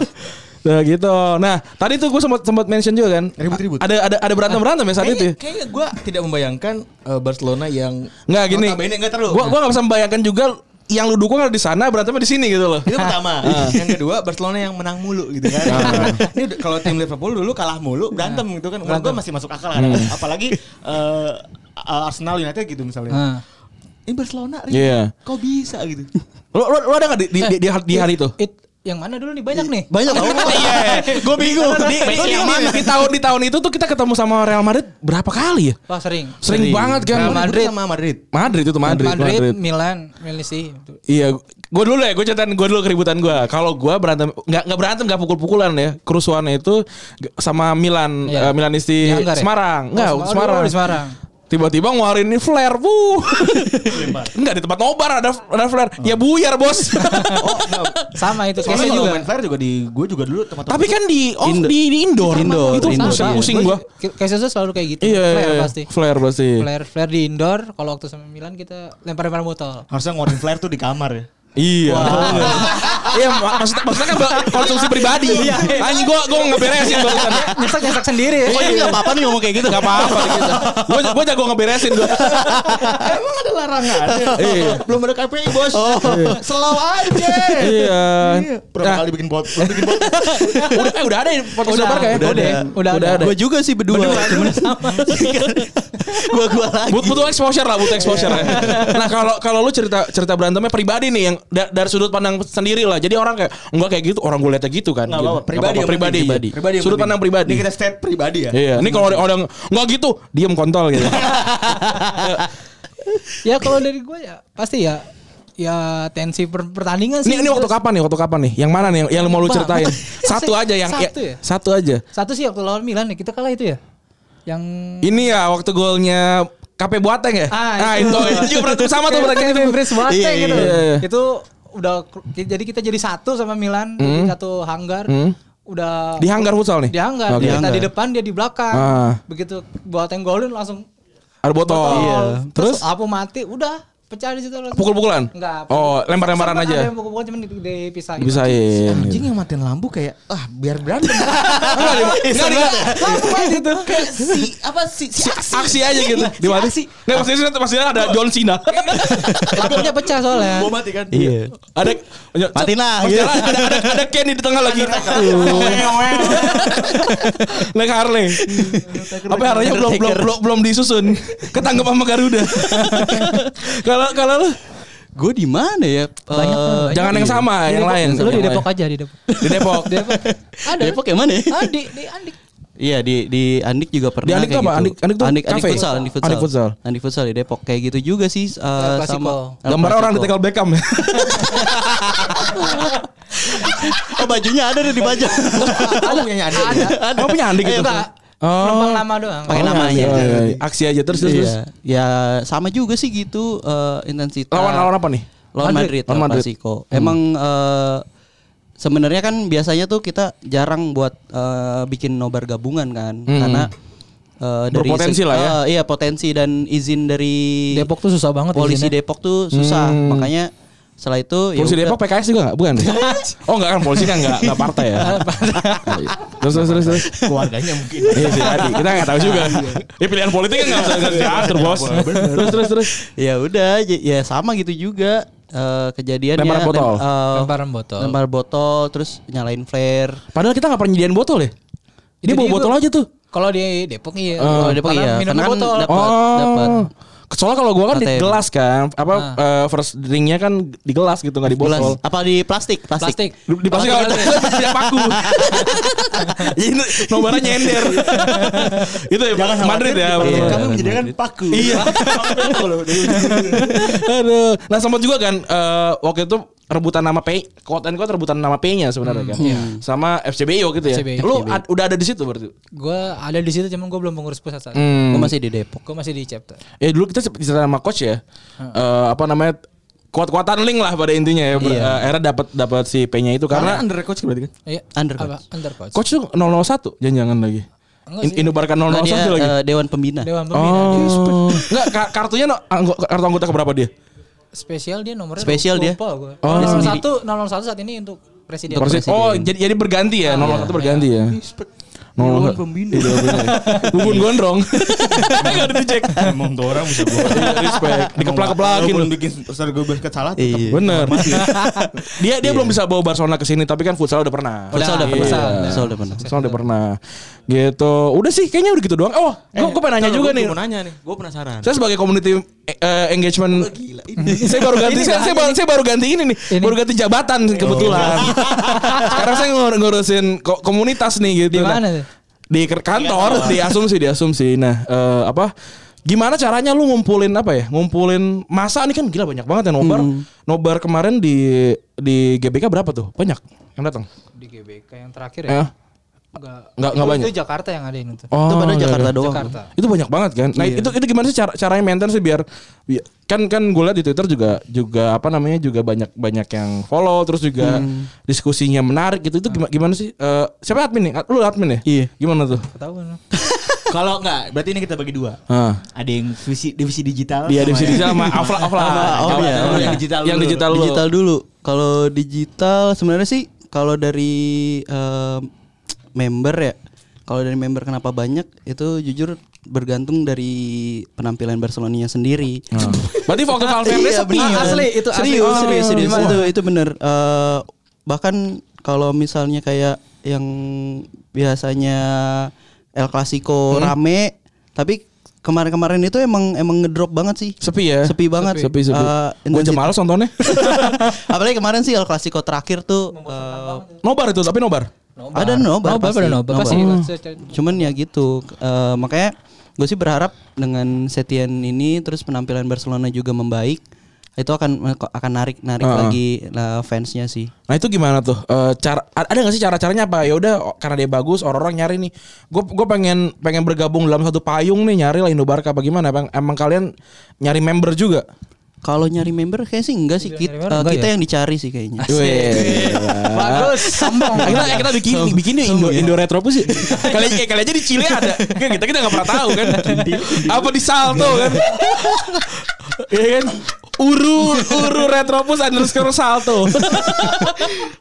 S2: Nah gitu. Nah tadi tuh gue sempat sempat mention juga kan.
S5: Ribut-ribut.
S2: Ada ada ada berantem berantem ya saat itu.
S5: Kayaknya, kayaknya gue tidak membayangkan eh, Barcelona yang
S2: Nggak gini.
S5: Nggak terlalu.
S2: Gue gue nggak bisa membayangkan juga yang lu dukung ada di sana berantemnya di sini gitu loh.
S5: Itu pertama. yang kedua Barcelona yang menang mulu gitu kan. Ini udah- kalau tim Liverpool dulu kalah mulu berantem gitu kan. Gue masih masuk akal kan. Apalagi eh, Arsenal United gitu misalnya.
S4: Ah.
S5: Ini Barcelona.
S2: Iya.
S5: Kok bisa gitu?
S2: Lo, lo, lo ada nggak di, di, di, di, di hari itu?
S4: It, yang mana dulu nih banyak nih.
S3: Banyak tau.
S2: Gue bingung. Di, di, di, di, di tahun di tahun itu tuh kita ketemu sama Real Madrid berapa kali ya?
S4: Wah sering.
S2: Sering, banget kan.
S4: Real Madrid.
S5: sama Madrid.
S2: Madrid itu Madrid.
S4: Madrid, Milan, Chelsea.
S2: Iya, gue dulu ya, gue ceritain gue dulu keributan gue. Kalau gue berantem, nggak nggak berantem, nggak pukul-pukulan ya. Kerusuhannya itu sama Milan,
S4: Iya.
S2: eh, Milanisti
S4: ya?
S2: Semarang,
S4: Oh,
S2: nggak
S4: Semarang.
S2: Semarang.
S4: Oh, di Semarang.
S2: Tiba-tiba ngeluarin ini flare, bu. Enggak di tempat nobar ada ada flare. Ya buyar bos.
S4: Sama itu
S5: Soalnya
S4: juga.
S5: main flare juga di gue juga dulu tempat
S2: Tapi kan di oh, di, di indoor.
S3: Indoor,
S2: Itu
S3: indoor,
S2: pusing,
S3: iya.
S2: pusing gue.
S4: Case itu selalu kayak gitu.
S2: Iya,
S4: Flare
S2: iya, iya.
S4: pasti.
S2: Flare pasti.
S4: Flare, flare di indoor. Kalau waktu sama Milan kita lempar-lempar botol.
S5: harusnya ngeluarin flare tuh di kamar ya.
S2: Iya. Iya, mak- maksudnya maksudnya kan konsumsi pribadi. Anjing gua gua ngeberesin barusan.
S4: Nyesak nyesak sendiri ya.
S3: Oh ini gak apa-apa nih ngomong kayak gitu.
S2: Gak apa-apa gitu. Gua gua jago ngeberesin gua.
S5: Emang ada larangan?
S2: Iya.
S5: Belum ada KPI bos. Slow aja.
S2: Iya.
S5: Berapa
S2: Nah,
S5: kali bikin bot? Belum bikin bot.
S2: udah eh, udah ada podcast
S4: Udah,
S2: lebar kayak.
S4: udah ada. Udah ada.
S3: Gue juga sih berdua. Cuman sama. Gue gue lagi.
S2: But, butuh exposure lah, butuh exposure. ya. Nah kalau kalau lu cerita cerita berantemnya pribadi nih yang da- dari sudut pandang sendiri lah. Jadi orang kayak enggak kayak gitu, orang gue liatnya gitu kan.
S5: Nggak
S2: Gitu.
S5: apa-apa. Pribadi
S2: pribadi.
S5: Pribadi yang
S2: Sudut pandang pribadi.
S5: Ini kita state pribadi ya.
S2: Iya, ini kalau orang enggak gitu, diem kontol gitu.
S4: Ya kalau dari gue ya pasti ya ya tensi per- pertandingan sih.
S2: Ini ini waktu kapan nih? Waktu kapan nih? Yang mana nih yang, yang mau lu ceritain? Satu aja yang
S4: Satu
S2: ya,
S4: ya?
S2: Satu aja.
S4: Satu sih waktu lawan Milan ya kita kalah itu ya. Yang
S2: Ini ya waktu golnya KP Boateng ya?
S4: Ah,
S2: nah,
S4: itu.
S2: itu, itu juga berantem sama tuh berarti itu.
S4: Chris Boateng
S2: Iya,
S4: gitu.
S2: iya, iya.
S4: Itu udah jadi kita jadi satu sama Milan di satu hanggar.
S2: Hmm.
S4: Udah
S2: Di hanggar futsal nih?
S4: Di hanggar.
S2: Oke.
S4: Kita
S3: Hanggar.
S4: di depan dia di belakang.
S2: Ah.
S4: Begitu Boateng golin langsung
S2: Ada botol.
S4: botol.
S2: Iya.
S4: Terus
S2: Terus
S4: aku mati udah pecah di situ langsung.
S2: pukul-pukulan?
S4: Enggak.
S2: Oh, lempar-lemparan aja.
S4: Ada yang pukul-pukul cuman di- dipisahin.
S2: Bisain.
S5: Anjing yang matiin lampu kayak ah biar berantem.
S2: Enggak, di- enggak, di-
S4: Langsung aja itu.
S5: si apa si si
S2: si aksi aja gitu. Di mana sih? Enggak maksudnya maksudnya ada John Cena.
S4: Lampunya pecah soalnya.
S5: Bom mati kan?
S3: Iya.
S2: ada
S3: Matiin lah,
S2: Pas
S3: gitu.
S2: ada ada ada Kenny di tengah lagi. Naik Harley. Apa Harley belum belum belum belum disusun. Ketangkep sama Garuda. Kalau kalau lu
S3: Gue di mana ya?
S4: Banyak,
S3: Eh,
S4: banyak.
S2: jangan yang sama,
S4: Di
S2: yang
S4: Depok.
S2: lain.
S4: Lu di Depok aja di Depok.
S2: Di Depok.
S4: Depok. Ada.
S3: Depok yang mana ya?
S4: Ah, di di Andik.
S3: Iya di di Andik juga pernah
S2: Di Andik
S3: kayak
S2: apa?
S3: gitu.
S2: Andik- Andik tuh
S3: Andik, Andik futsal, Andik futsal.
S2: Andik futsal.
S3: Andik futsal di Depok kayak gitu juga sih
S4: Clasico.
S3: sama
S2: Gambar orang di tekel Beckham ya.
S3: Oh bajunya ada deh di baju.
S5: Ada punya Andi.
S2: Ada. Oh punya Andik gitu. Oh.
S4: Numpang nama doang.
S3: Pakai
S2: Oh,
S3: namanya.
S2: iya, iya, iya. Aksi aja terus terus. terus.
S3: Iya. Ya sama juga sih gitu eh, intensitas.
S2: Lawan lawan apa nih?
S3: Lawan Madrid,
S2: Lawan Madrid.
S3: Clasico. Emang eh, sebenarnya kan biasanya tuh kita jarang buat eh, bikin nobar gabungan kan karena eh, dari
S2: Berpotensi
S3: seg-
S2: lah ya.
S3: eh, iya potensi dan izin dari
S4: Depok tuh susah banget
S3: polisi
S4: izinnya.
S3: Depok tuh susah
S2: Hmm.
S3: makanya setelah itu ya
S2: Polisi
S3: udah.
S2: Depok PKS juga enggak? Bukan. oh enggak kan polisi kan enggak enggak partai ya. terus terus terus terus.
S5: Keluarganya mungkin.
S2: Iya sih tadi. Kita enggak tahu juga. Ya pilihan politik kan bisa enggak bisa diatur, Bos. Terus terus terus.
S3: ya udah j- ya sama gitu juga eh, kejadiannya
S2: Lemparan botol.
S3: lem- eh,
S4: Lemparan botol.
S3: lempar botol terus nyalain flare
S2: Padahal kita enggak pernah nyediain botol ya. Dia
S4: Itu
S2: bawa botol aja tuh.
S4: Kalau di Depok iya.
S2: Oh,
S3: di Depok
S4: Karena
S3: iya.
S4: Minumnya
S3: Karena kan
S4: botol.
S3: dapat. dapat.
S2: Soalnya kalau gua kan di gelas kan, apa
S4: Ah.
S2: eh, first drinknya kan di gelas gitu nggak di
S3: Gelas.
S2: botol.
S3: apa di plastik plastik,
S4: Plastik.
S2: Di, di plastik kalau
S4: di
S2: tidak paku. Jadi nobarnya nyender. itu ya
S5: Jangan
S2: Madrid ya.
S3: Iya.
S5: Kami menyediakan paku.
S2: Iya. Aduh. Nah sempat juga kan eh, waktu itu rebutan nama P, quote and quote rebutan nama P-nya sebenarnya kan. Sama FCBIO gitu ya.
S4: FCBIO.
S2: Lu ad- udah ada di situ berarti.
S4: Gue ada di situ cuman gue belum pengurus pusat saat.
S2: Hmm.
S3: Gue masih di Depok.
S4: Gue masih di chapter.
S2: Ya dulu kita sempat cerita sama coach ya. Eh, apa namanya? Kuat-kuatan link lah pada intinya ya. Ber- eh, Era dapat dapat si P-nya itu
S5: Karena
S2: karena
S5: under coach berarti kan.
S4: Iya.
S3: Under
S4: Apa?
S3: coach.
S4: Under coach.
S2: coach tuh 001 jangan-jangan lagi. In,
S4: sih.
S2: Indobarkan
S3: Nggak,
S2: 001
S3: dia
S2: lagi.
S3: eh, Dewan Pembina.
S4: Dewan Pembina.
S2: Oh. Enggak ka- kartunya no, anggo- kartu anggota keberapa dia?
S4: Spesial dia nomornya
S3: Spesial dia.
S4: lupa.
S2: Oh.
S4: Dia 01 001 saat ini untuk presiden.
S2: Persis- Oh, jadi jadi berganti ya. 01 berganti ya.
S5: Dewan Pembina.
S2: Bubun gondrong. Enggak ada dicek.
S5: Emang tuh orang bisa gue.
S2: Respect. Dikeplak-keplakin.
S5: Belum bikin besar gue basket salah tetap.
S3: Iya.
S2: Bener. dia dia belum bisa bawa Barcelona ke sini tapi kan futsal udah pernah.
S3: Futsal udah
S2: Iya.
S3: pernah.
S4: Futsal.
S3: Futsal udah pernah.
S2: Futsal udah pernah. Gitu. Udah sih kayaknya udah gitu doang. Oh, gua, gua pengen nanya juga nih.
S5: Gue mau nanya nih. Gue penasaran.
S2: Saya sebagai community eh, engagement
S5: Gila.
S2: saya baru ganti saya, saya baru saya baru ganti ini nih. Baru ganti jabatan kebetulan. Sekarang saya ngur- ngurusin ko- komunitas nih gitu.
S4: Di mana
S2: Nah? Di kantor, di asumsi, di asumsi. Nah, eh, apa Gimana caranya lu ngumpulin apa ya? Ngumpulin masa nih kan gila banyak banget ya nobar. Nobar kemarin di di GBK berapa tuh? Banyak yang datang.
S4: Di GBK yang terakhir
S2: Ya.
S4: ya. Enggak.
S2: Nggak- nggak
S4: Itu-
S2: banyak.
S4: Itu Jakarta yang ada ini tuh.
S2: Oh,
S3: Itu pada
S2: iya,
S3: Jakarta
S2: iya.
S3: doang.
S4: Jakarta.
S2: Itu banyak banget kan. Nah, itu itu gimana sih cara caranya maintain sih biar bi- kan kan gue liat di Twitter juga juga apa namanya juga banyak banyak yang follow terus juga diskusinya menarik gitu. Itu gimana, gimana sih? Eh, siapa admin nih? Lu admin ya?
S3: Iya.
S2: Gimana tuh?
S4: Ketahuan.
S5: Kalau enggak, berarti ini kita bagi dua.
S2: Hah.
S5: Ada yang divisi divisi digital.
S2: Dia
S5: sama
S2: divisi digital sama offline offline.
S3: Sama- oh,
S2: Offline.
S3: iya.
S2: Yang
S5: Yang
S2: digital yang
S5: dulu.
S2: digital lu.
S3: digital dulu. Kalau digital sebenarnya sih kalau dari em, member ya. Kalau dari member kenapa banyak itu jujur bergantung dari penampilan Barcelonanya sendiri.
S2: Nah. Berarti waktu Valverde
S3: Iya,
S2: sepi.
S4: Asli, itu asli.
S3: serius,
S4: Oh,
S3: serius,
S4: iya.
S3: serius. Itu itu bener. Eh, bahkan kalau misalnya kayak yang biasanya El Clasico
S2: Hmm?
S3: rame, tapi kemarin-kemarin itu emang emang ngedrop banget sih.
S2: Sepi ya?
S3: Sepi banget.
S2: Sepi sepi.
S3: Eh,
S2: Gue aja males nontonnya.
S3: Apalagi kemarin sih El Clasico terakhir tuh eh,
S2: nobar itu tapi nobar.
S3: Ada nobar,
S4: Nobar
S3: pasti.
S4: pada nobar. Pasti.
S3: Cuman ya gitu. Eh, makanya gue sih berharap dengan Setien ini terus penampilan Barcelona juga membaik itu akan akan narik narik
S2: Ah.
S3: lagi nah, fansnya sih.
S2: Nah itu gimana tuh? Eh, cara ada nggak sih cara-caranya apa? Ya udah oh, karena dia bagus orang-orang nyari nih. Gue gue pengen pengen bergabung dalam satu payung nih nyari lah Indobarka apa gimana? Emang, emang kalian nyari member juga?
S3: Kalau nyari member kayak sih enggak sih kita,
S4: member
S3: eh,
S4: enggak
S3: kita
S4: ya?
S3: yang dicari sih kayaknya.
S4: Bagus. Sombong.
S2: Kita kita bikin bikin yuk Indo Indo Retro sih. kali eh, kali aja di Chile ada. Kan kita kita nggak pernah tahu kan. Apa di Salto kan? Iya kan? Uru Uru Retropus underscore Salto.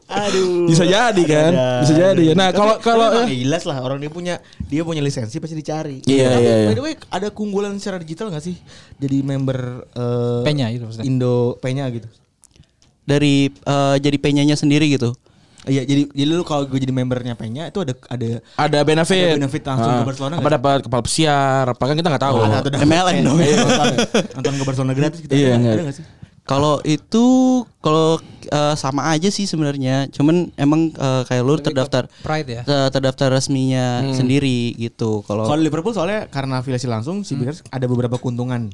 S5: Aduh.
S2: Bisa jadi kan?
S5: Ada,
S2: Bisa jadi ya. Nah, kalau kalau
S5: ya jelas lah orang dia punya dia punya lisensi pasti dicari.
S2: Iya,
S5: Tapi,
S2: iya, iya.
S5: By the way, ada keunggulan secara digital gak sih? Jadi member eh,
S4: Penya itu maksudnya.
S5: Indo Penya gitu.
S3: Dari eh, jadi penyanya sendiri gitu.
S5: Iya, jadi jadi lu kalau gue jadi membernya Penya itu ada ada
S2: ada benefit.
S5: Ada benefit langsung ke
S2: Ah.
S5: Barcelona
S2: Apa dapat kepala pesiar? Apa kan kita nggak tahu.
S5: ada atau
S3: MLM dong.
S5: Iya, nonton, ke Barcelona gratis gitu.
S2: Iya,
S5: ada,
S2: nggak.
S5: ada gak sih?
S3: Kalau itu kalau eh, sama aja sih sebenarnya. Cuman emang eh, kayak lu terdaftar
S4: Pride ya.
S3: eh, terdaftar resminya sendiri gitu. Kalau
S5: Kalau Liverpool soalnya karena afiliasi langsung si Bears ada beberapa keuntungan.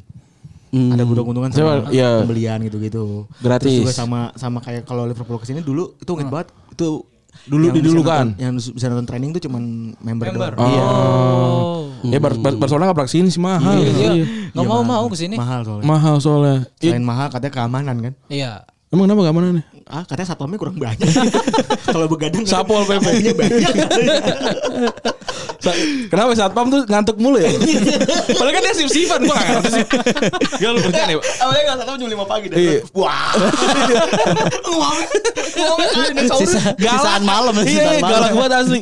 S3: Hmm.
S5: Ada beberapa keuntungan sama
S2: iya.
S5: pembelian gitu-gitu.
S2: Gratis.
S5: Terus juga sama sama kayak kalau Liverpool ke sini dulu itu inget banget itu
S2: Dulu-
S5: yang bisa
S2: dulu
S5: nonton-
S2: kan?
S5: yang bisa nonton training tuh cuman member,
S4: Member.
S5: doang.
S2: Iya. Ya Bar Bar Barcelona nggak pernah ke sini sih mahal.
S4: Iya.
S2: Iya.
S4: Nggak mau mau ke sini.
S5: Mahal soalnya.
S2: Mahal soalnya.
S5: Selain mahal katanya keamanan kan.
S4: Iya.
S2: Emang kenapa gak mana nih?
S5: Ah katanya satpamnya kurang banyak. kalau begadang
S2: Sapol PP.
S5: banyak.
S2: Sa- Kenapa satpam tuh ngantuk mulu ya? Padahal kan dia sip-sipan gua gak ngerti sih. Gila lu kerjaan ya? Pak?
S5: Awalnya nggak satpam cuma lima pagi.
S2: Iya.
S5: Wah.
S3: Sisa, sisaan malam
S2: Iya,
S3: sisaan
S2: iya,
S3: malam.
S2: galak banget asli.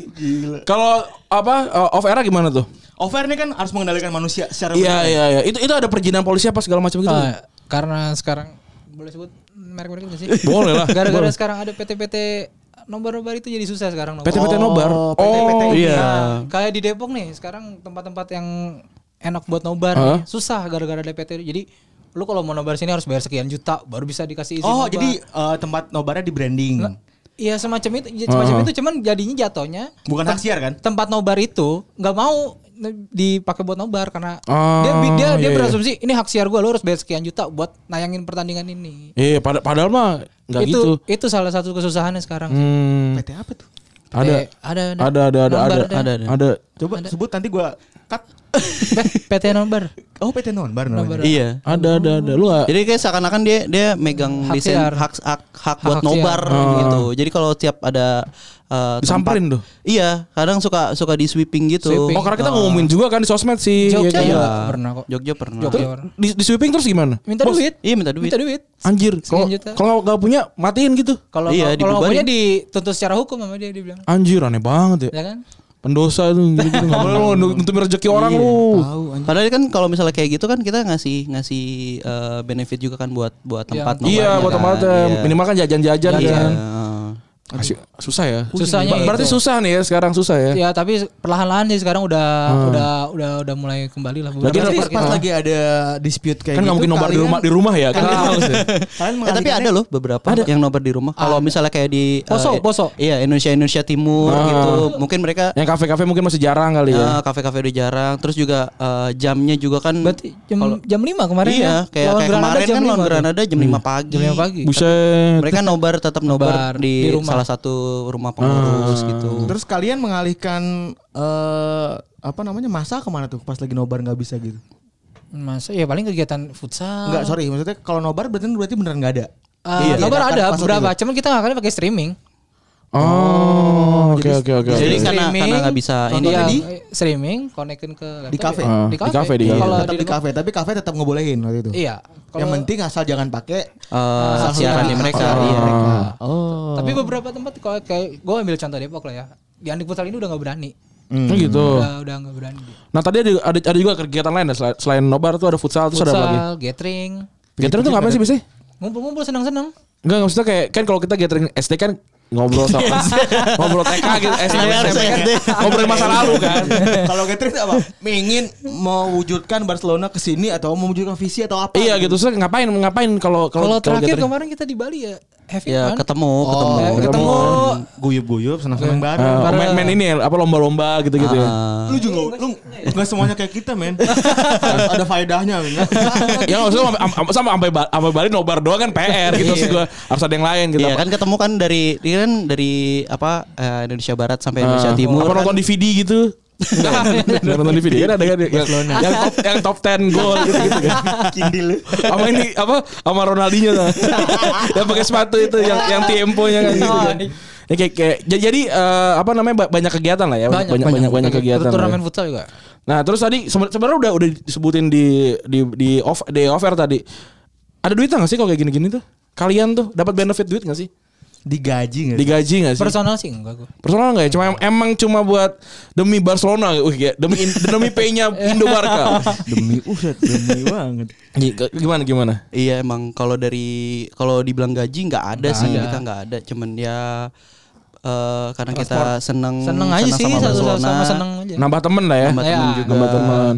S2: Kalau apa uh, off era gimana tuh?
S5: Over ini kan harus mengendalikan manusia secara
S2: Iya iya iya. Itu itu ada perizinan polisi apa segala macam gitu.
S4: Ah, karena sekarang boleh sebut merek-merek itu sih.
S2: Boleh lah.
S4: Gara-gara sekarang ada PT-PT nobar-nobar itu jadi susah sekarang nobar.
S2: PT-PT nobar.
S5: Oh, PT-PT
S2: Oh, iya.
S4: Kayak di Depok nih, sekarang tempat-tempat yang enak buat nobar
S2: Hah?
S4: nih, susah gara-gara ada PT. Jadi lu kalau mau nobar sini harus bayar sekian juta baru bisa dikasih izin.
S5: Oh,
S4: nobar.
S5: jadi eh, tempat nobarnya di branding.
S4: Iya semacam itu, semacam
S2: Ah.
S4: itu cuman jadinya jatuhnya
S5: Bukan hak siar kan?
S4: tempat nobar itu nggak mau dipakai buat nobar karena
S2: Oh,
S4: dia dia dia
S2: iya,
S4: berasumsi ini hak siar gue lo harus bayar sekian juta buat nayangin pertandingan ini.
S2: Iya, pada- padahal mah nggak
S4: itu
S2: gitu.
S4: itu salah satu kesusahannya sekarang.
S2: Hmm,
S5: PT apa tuh?
S2: ada,
S4: Eh, ada
S2: ada, ada, ada,
S4: Nobar
S2: ada,
S4: ada.
S2: ada, ada.
S5: Coba sebut nanti gua cut.
S4: PT nobar.
S5: Oh PT
S4: Nobar.
S5: namanya.
S3: Iya.
S2: Ada, ada, ada. Lu gak?
S3: Jadi kayak seakan-akan dia dia megang
S4: Hak
S3: desain hak hak, hak
S4: Hak
S3: buat nobar
S2: Oh.
S3: gitu. Jadi kalau tiap ada eh,
S2: Disamperin
S3: tempat-
S2: tuh?
S3: Iya, kadang suka suka di sweeping gitu.
S4: Sweeping.
S2: Oh karena kita ngumumin juga kan di sosmed sih.
S4: Jogja
S2: ya kan?
S4: juga
S3: Iya.
S4: pernah kok.
S3: Jogja pernah.
S4: Jogja
S2: di, di sweeping terus gimana?
S4: Minta
S2: Bos,
S4: duit.
S3: Iya minta duit.
S4: Minta duit.
S2: Anjir, kalau kalau nggak punya matiin gitu.
S4: Kalau
S3: Iya,
S4: kalau punya dituntut secara hukum sama dia dibilang.
S2: Anjir, aneh banget ya.
S4: Ya kan?
S2: Pendosa itu gitu, gitu. nggak boleh lu nutupin rezeki orang lu.
S3: Padahal kan kalau misalnya kayak gitu kan kita ngasih ngasih eh, benefit juga kan buat buat tempat
S2: Iya, buat
S3: kan.
S2: tempatnya.
S3: Iya.
S2: Minimal kan jajan-jajan
S3: Iya.
S2: Susah ya.
S4: Susahnya
S2: Ber- Berarti
S4: itu.
S2: susah nih ya sekarang susah ya.
S4: Ya tapi perlahan-lahan sih sekarang udah udah udah udah mulai kembali lah.
S2: Lagi
S5: Berarti pas
S2: kita-
S5: lagi ada dispute kayak
S2: kan nggak
S5: gitu,
S2: mungkin nobar di rumah di rumah ya. Kan ya.
S5: Kalian
S3: Eh, tapi ada loh beberapa yang nobar di rumah. Kalau misalnya kayak di eh,
S4: Poso, Poso.
S3: Iya, Indonesia Indonesia Timur
S2: Ah.
S3: gitu. Mungkin mereka
S2: Yang kafe-kafe mungkin masih jarang kali ya.
S3: eh, kafe-kafe udah jarang. Terus juga eh, jamnya juga kan
S4: Berarti jam jam 5 kemarin
S3: Iya,
S4: ya.
S3: kayak kayak kemarin
S4: jam
S3: kan lawan
S4: 5 tuh.
S3: Granada jam 5 pagi.
S4: Jam 5 pagi.
S2: Buset.
S3: Mereka nobar tetap nobar di
S4: rumah.
S3: Salah satu rumah pengurus gitu.
S5: Terus kalian mengalihkan eh apa namanya masa ke mana tuh pas lagi nobar nggak bisa gitu?
S4: Masa ya paling kegiatan futsal.
S5: Enggak sorry maksudnya kalau nobar berarti berarti beneran nggak ada.
S4: Ah,
S5: Iya,
S4: nobar
S5: diadakan
S4: ada
S5: pas waktu
S4: beberapa, cuman kita nggak kali pakai streaming.
S2: Oh, oke oke oke.
S3: Jadi karena karena nggak bisa ini kan.
S4: eh, streaming, konekin ke laptop
S5: Di kafe?
S4: ya.
S2: Ah,
S4: di
S2: di
S4: kafe.
S2: di kafe.
S4: Kalau
S5: tetap di kafe, tapi kafe tetap ngebolehin waktu itu.
S4: Iya.
S5: Yang
S4: Kalau-
S5: penting asal jangan pakai asal
S3: siaran di mereka.
S5: hak
S3: Iya.
S5: mereka. Oh.
S4: Tapi beberapa tempat kayak gue ambil contoh Depok lah ya. Di Andik Futsal ini udah nggak berani.
S2: Oh gitu.
S4: Udah udah nggak berani.
S2: Nah tadi ada, ada ada juga kegiatan lain ya selain, selain nobar tuh ada futsal terus ada apa lagi.
S4: Futsal, gathering,
S2: Gathering tuh ngapain sih biasanya?
S4: ngumpul-ngumpul senang-senang.
S2: Enggak maksudnya kayak kan kalau kita gathering SD kan ngobrol sama ngobrol TK gitu SD SMP kan ngobrolin masa lalu kan.
S5: Kalau gathering itu apa? Ingin mewujudkan Barcelona ke sini atau mewujudkan visi atau apa?
S2: Iya gitu. Terus ngapain ngapain kalau
S4: Kalau terakhir kemarin kita di Bali ya, have
S3: Ya
S4: fun.
S3: ketemu,
S5: Oh,
S3: ketemu.
S4: Ya, ketemu.
S5: guyup-guyup senang-senang
S2: Eh,
S5: bareng.
S2: main, main ini ya, apa lomba-lomba gitu-gitu ya.
S3: Ah.
S5: Lu juga lu nggak semuanya kayak kita, men. Ada faedahnya, men.
S2: ya maksudnya sampai sampai- sampai sampai Ba- sampai Bali nobar doang kan PR gitu Terus gua harus ada yang lain gitu.
S3: Iya kan ketemu kan dari kan dari apa eh, Indonesia Barat sampai Indonesia
S2: Ah,
S3: Timur.
S2: apa
S3: kan.
S2: nonton DVD gitu. Nonton DVD kan ada kan yang, yang top yang top 10 gol gitu gitu kan.
S5: Kindil.
S2: Sama ini apa sama Ronaldinho tuh. yang pakai sepatu itu yang yang temponya kan gitu kan. Ya, kayak, kayak jadi, jadi, eh, apa namanya ba- banyak kegiatan lah ya banyak banyak banyak, banyak kegiatan. lah ya.
S4: Turnamen futsal juga.
S2: Nah terus tadi seben- sebenarnya udah udah disebutin di di di off di offer tadi. Ada duitnya nggak sih kalau kayak gini-gini tuh? Kalian tuh dapat benefit duit nggak sih?
S5: Digaji nggak sih?
S2: Digaji nggak sih?
S4: Personal sih enggak gue.
S2: Personal nggak ya? Cuma emang cuma buat demi Barcelona, uh, ya, demi demi pay-nya Indo Barca.
S5: Demi uset, demi banget.
S2: Gi- Gimana gimana?
S3: Iya emang kalau dari kalau dibilang gaji nggak ada sih kita nggak ada cuman ya eh, karena kita seneng
S4: Seneng aja
S3: seneng
S4: sih
S3: sama
S4: satu
S3: Barcelona.
S4: sama seneng aja.
S2: Nambah temen lah ya.
S3: Nambah
S4: temen
S3: juga.
S2: Nambah temen.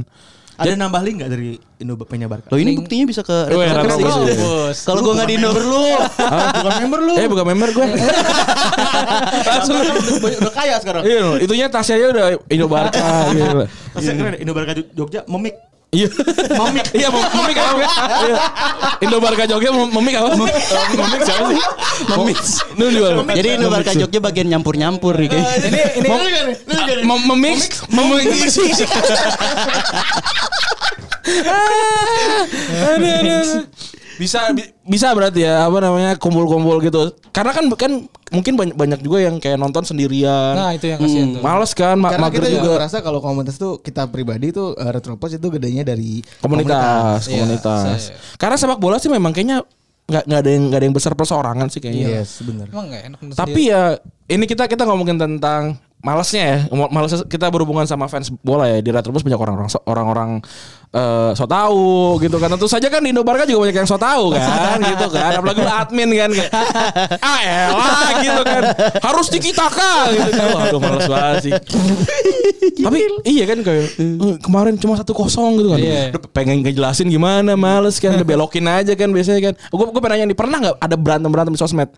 S5: Ada nambah link nggak dari Indo Penya Barca?
S3: Loh ini buktinya bisa ke. Kalau gua nggak di Indo
S5: member lu. Bukan member lu.
S2: Eh bukan member gue.
S5: Langsung udah, udah kaya sekarang.
S2: Iya itunya tasnya aja udah Indo Barca gitu.
S5: Yang keren Indo Barca Jogja memik.
S2: Iya. Memik. Iya, mem- memik apa? Iya. Indo Barca Jogja mem- memik apa? Memik siapa sih? Memik. Lu juga.
S3: Jadi Indo Barca Jogja bagian nyampur-nyampur nih.
S4: Ini ini
S2: Mem- memix memix aduh, aduh, aduh. Bisa bi- bisa berarti ya apa namanya kumpul-kumpul gitu. Karena kan kan mungkin banyak banyak juga yang kayak nonton sendirian.
S4: Nah, itu yang kasihan tuh.
S2: males kan ma-
S5: Karena
S2: mager
S5: kita juga. merasa kalau komunitas tuh kita pribadi tuh uh, Retropos itu gedenya dari
S2: komunitas
S4: Iya,
S2: komunitas.
S4: Saya-
S2: karena sepak bola sih memang kayaknya nggak nggak ada yang nggak ada yang besar perseorangan sih kayaknya.
S5: Yes, benar.
S4: emang enggak enak
S2: Tapi ya ini kita kita ngomongin tentang malesnya ya. Malesnya kita berhubungan sama fans bola ya. Di Retrobus banyak orang-orang orang-orang eh, so tahu gitu kan. Tentu saja kan di Indobarka juga banyak yang so tahu kan gitu kan. Apalagi lu admin kan kayak ah elah gitu kan. Harus dikitaka gitu kan. Waduh males banget sih. Tapi iya kan kayak eh, kemarin cuma satu kosong gitu kan.
S4: Iya.
S2: Udah pengen ngejelasin gimana males kan. Udah belokin aja kan biasanya kan. Gue gue pengen nanya nih pernah nggak ada berantem berantem di sosmed?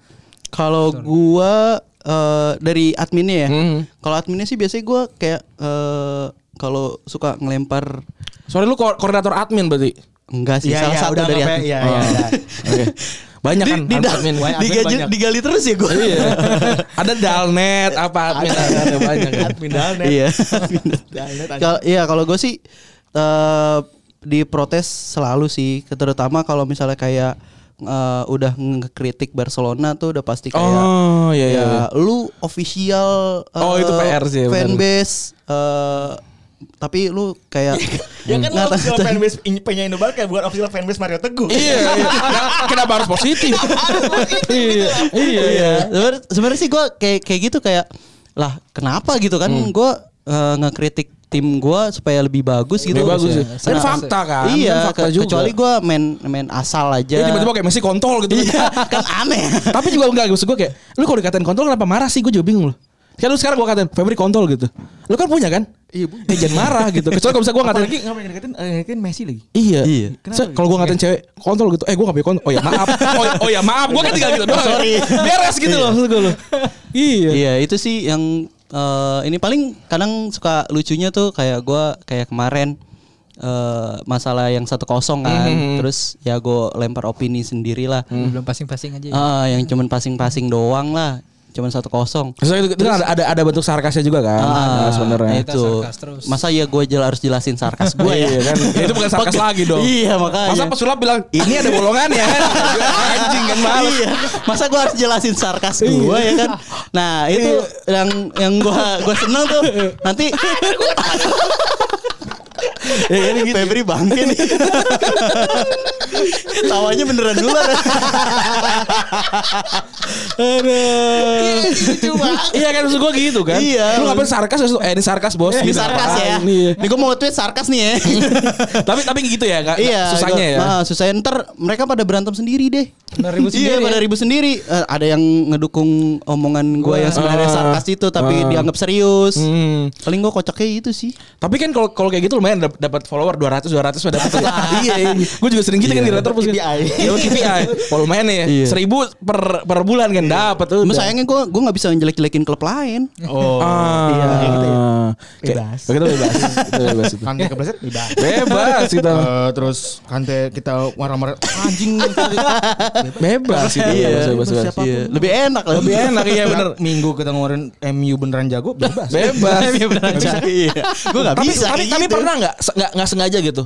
S3: Kalau gua eh, dari adminnya ya.
S2: Hmm.
S3: Kalau adminnya sih biasanya gua kayak eh, kalau suka ngelempar
S2: Sorry lu ko- koordinator admin berarti.
S3: enggak sih
S5: Iya,
S3: salah
S5: iya,
S3: satu
S5: udah
S3: dari admin.
S2: Oh.
S5: iya. iya.
S2: Oke. Banyak kan
S3: di,
S2: admin.
S3: Digaji,
S5: banyak.
S3: digali terus ya gue.
S2: Iya. Ada dalnet apa admin ada banyak. kan.
S5: Admin dalnet.
S3: Iya.
S5: Dalnet.
S3: Kalau iya kalau gue sih eh diprotes selalu sih, terutama kalau misalnya kayak eh, udah ngekritik Barcelona tuh udah pasti kayak
S2: Oh, iya, iya,
S3: ya, lu official eh,
S2: Oh, itu PR sih,
S3: fanbase eh, tapi lu kayak
S5: Ya kan
S3: ngata-
S5: official fanbase penyanyi Indo Barca bukan official fanbase Mario Teguh.
S2: Iya, iya. Kenapa harus positif? Iya, iya, iya.
S3: Sebenarnya- sih gue kayak kayak gitu kayak lah kenapa gitu kan
S2: Hmm.
S3: gue ngekritik tim gue supaya lebih bagus gitu.
S2: Lebih bagus ya. Dan fakta kan,
S3: Iya,
S2: kan fakta
S3: ke-
S2: juga.
S3: kecuali gue main main asal aja.
S2: Ya tiba-tiba kayak Messi kontol gitu.
S3: Iya, kan aneh.
S2: Tapi juga enggak maksud gue kayak lu kalau dikatain kontol kenapa marah sih? Gue juga bingung loh. Kan lu sekarang gue katain Febri kontol gitu. Lu kan punya kan? Iya, Eh, jangan marah gitu. Kecuali kalau bisa gue ngatain
S5: Apalagi ngapain ngatain eh, kan Messi lagi.
S2: Iya.
S3: Iya.
S2: Kalau gue ngatain cewek kontol gitu, eh gue gak punya kontol. Oh ya maaf. Oh, ya- oh ya maaf. Gue kan tinggal gitu doang.
S3: Sorry.
S2: Beres gitu loh maksud gue loh. Iya.
S3: Iya, itu sih yang eh, ini paling kadang suka lucunya tuh kayak gua kayak kemarin eh, masalah yang satu kosong kan.
S2: Mhm.
S3: Terus ya gue lempar opini sendiri lah.
S4: Belum passing-passing aja. ya.
S3: Ah, yang cuman passing-passing doang lah. Cuman satu kosong.
S2: Terus itu, itu kan ada, ada ada bentuk sarkasnya juga kan
S3: Ah,
S2: sebenarnya.
S3: itu.
S4: Terus.
S3: Masa ya gue jel harus jelasin sarkas gue ya?
S2: Iya kan. Ya, itu bukan sarkas lagi dong.
S3: Iya makanya.
S2: Masa pesulap bilang ini ada bolongannya kan? Anjing kan males.
S3: Iya. Masa gue harus jelasin sarkas gue ya kan? Nah itu yang yang gue gue seneng tuh nanti. ya ini gitu. Febri bangke nih. Tawanya beneran nular.
S2: Iya kan maksud gue gitu kan.
S3: Iya.
S2: Lu ngapain sarkas terus, eh ini sarkas bos.
S3: Ini
S2: Gitu.
S3: sarkas ya.
S2: Iya.
S3: Ini gue mau tweet sarkas nih ya.
S2: tapi tapi gitu ya kak.
S3: Iya.
S2: Susahnya ya.
S3: Nah, susahnya ntar mereka pada berantem sendiri deh.
S4: Benar ribut
S3: Iya,
S4: sendiri
S3: pada
S4: ya?
S3: ribut sendiri. Eh, ada yang ngedukung omongan gue yang sebenarnya
S2: Ah.
S3: sarkas itu tapi
S2: Ah.
S3: dianggap serius.
S2: Hmm.
S3: Paling gue kocaknya itu sih.
S2: Tapi kan kalau kalau kayak gitu lumayan dap- dapat follower 200 200 udah dapat. iya, iya. Gue juga sering gitu kan di Retropus kan.
S5: KPI.
S2: Iya, KPI. Kalau lumayan ya.
S3: Iya.
S2: 1000 per per bulan kan dapat tuh.
S3: Cuma sayangnya gue gue nggak bisa ngelek-jelekin klub lain.
S5: Oh.
S2: Ah,
S5: Iya, gitu ya. Bebas.
S2: Kita bebas. Kita bebas itu.
S5: Kante kepleset bebas.
S2: Bebas kita.
S5: Eh, terus Kante kita marah-marah anjing
S2: Bebas itu.
S3: Iya,
S2: bebas, bebas, bebas.
S3: Iya. Lebih enak lah.
S2: Lebih enak iya bener.
S5: Minggu kita ngeluarin MU beneran jago bebas.
S2: Bebas.
S3: Iya beneran Iya. Gue nggak bisa.
S2: tapi, tapi
S3: gitu.
S2: pernah nggak nggak nggak sengaja gitu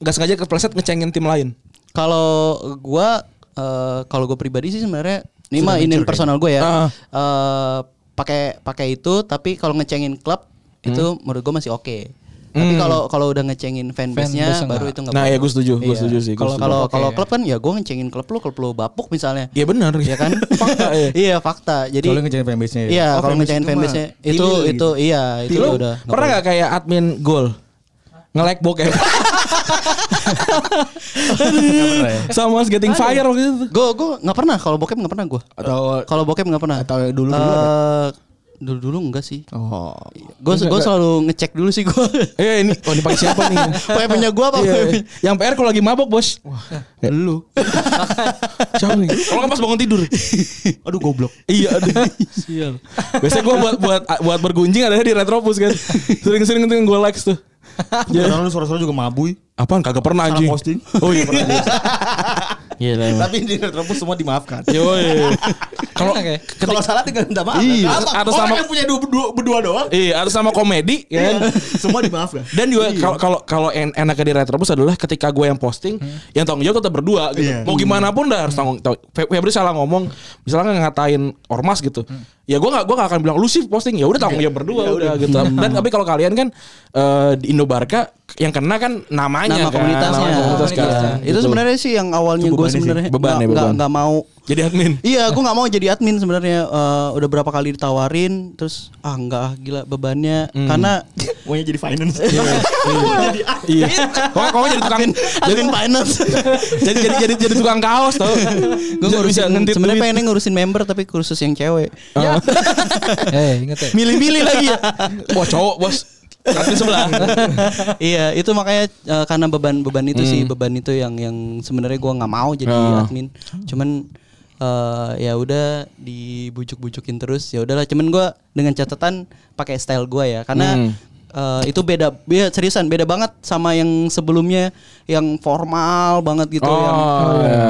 S2: Nggak- sengaja kepleset ngecengin tim lain
S3: Kalau gue eh, kalau gue pribadi sih sebenarnya ini mah ini personal gue ya.
S2: Ah.
S3: Eh, Pakai pakai itu tapi kalau ngecengin klub itu
S2: Hmm.
S3: menurut gue masih oke. Tapi kalau kalau udah ngecengin fanbase-nya
S4: Fanbase
S3: baru
S4: enggak.
S3: itu nggak.
S2: nah ya gue setuju gue
S3: Iya.
S2: setuju sih gua
S3: Kalau kalau kalau klub kan ya gue ngecengin klub lu, klub lu bapuk misalnya.
S2: Iya benar
S3: Iya kan?
S2: fakta ya
S3: Iya fakta. Jadi
S5: Soalnya ngecengin fanbase-nya ya.
S3: Iya,
S5: Oh,
S3: kalau
S5: fanbase
S3: ngecengin
S5: itu
S3: fanbase-nya itu
S5: tilil
S3: itu
S5: gitu.
S3: iya itu
S2: Lu
S3: udah.
S2: pernah nggak kayak admin gol nge-like bokep sama getting fire waktu itu
S3: Gue gue nggak pernah kalau bokep nggak pernah gue.
S5: Atau
S3: Kalau bokep nggak pernah.
S5: atau dulu dulu
S3: Eh, dulu dulu enggak sih.
S5: Oh.
S3: Gue gue selalu ngecek dulu sih gue.
S2: eh ini oh ini pakai siapa nih
S3: Pakai punya gue apa?
S2: Iya, iya. yang PR kalau lagi mabok bos
S5: Lu.
S2: siapa nih kalau nggak pas bangun tidur
S5: Aduh goblok.
S2: Iya aduh Sial Biasanya gue buat buat buat bergunjing ada di Retropus kan Sering-sering itu gue likes tuh
S5: Ya. Karena lu suara-suara juga mabui.
S2: Apaan kagak pernah
S5: Salah
S2: anjing
S5: posting.
S2: Oh iya pernah Iya lah emang.
S5: Tapi di Retropus semua dimaafkan.
S2: Yoi Kalau
S4: Enak ya?
S5: Kalau salah tinggal minta maaf.
S2: Iya,
S5: Apa?
S2: atas
S5: Orang
S2: nama-
S5: yang punya dua, dua, berdua doang.
S2: Iya harus sama komedi ya kan
S5: semua dimaafkan.
S2: Dan juga kalau kalau kalau en enaknya di Retropus adalah ketika gue yang posting, yang tanggung jawab tetap berdua gitu.
S5: Iya.
S2: Mau gimana pun dah harus tanggung tahu. Fe- Febri salah ngomong, misalnya ngatain ormas gitu. Ya gue nggak gue nggak akan bilang lu sih posting ya udah tanggung jawab berdua udah gitu. Dan tapi kalau kalian kan eh, di Indo Barca yang kena kan namanya
S3: Nama
S2: kan,
S3: komunitasnya.
S2: nama komunitas kan.
S3: Itu
S2: Gitu.
S3: sebenarnya sih yang awalnya
S5: Itu
S3: gue sebenarnya
S2: Beban ya,
S3: nggak- nggak
S2: beban.
S3: nggak mau.
S2: jadi admin.
S3: Iya, gue nggak mau jadi admin sebenarnya. Eh, udah berapa kali ditawarin, terus ah nggak ah gila bebannya. Karena
S5: Maunya jadi finance.
S2: Iya. Kok kok jadi tukang
S3: admin finance.
S2: jadi jadi jadi jadi tukang kaos tau.
S3: gue
S2: Bisa-
S3: ngurusin sebenarnya pengen ngurusin member tapi kursus yang cewek.
S4: Eh, inget ya.
S2: milih-milih lagi ya. Wah cowok bos. Admin sebelah.
S3: iya, itu makanya eh, karena beban-beban itu sih, beban itu yang yang sebenarnya gua nggak mau jadi
S2: Ah.
S3: admin. Cuman eh, ya udah dibujuk-bujukin terus. Ya udahlah, cuman gua dengan catatan pakai style gua ya. Karena
S2: Hmm.
S3: eh, itu beda, beda seriusan beda banget sama yang sebelumnya yang formal banget gitu
S2: Oh,
S3: yang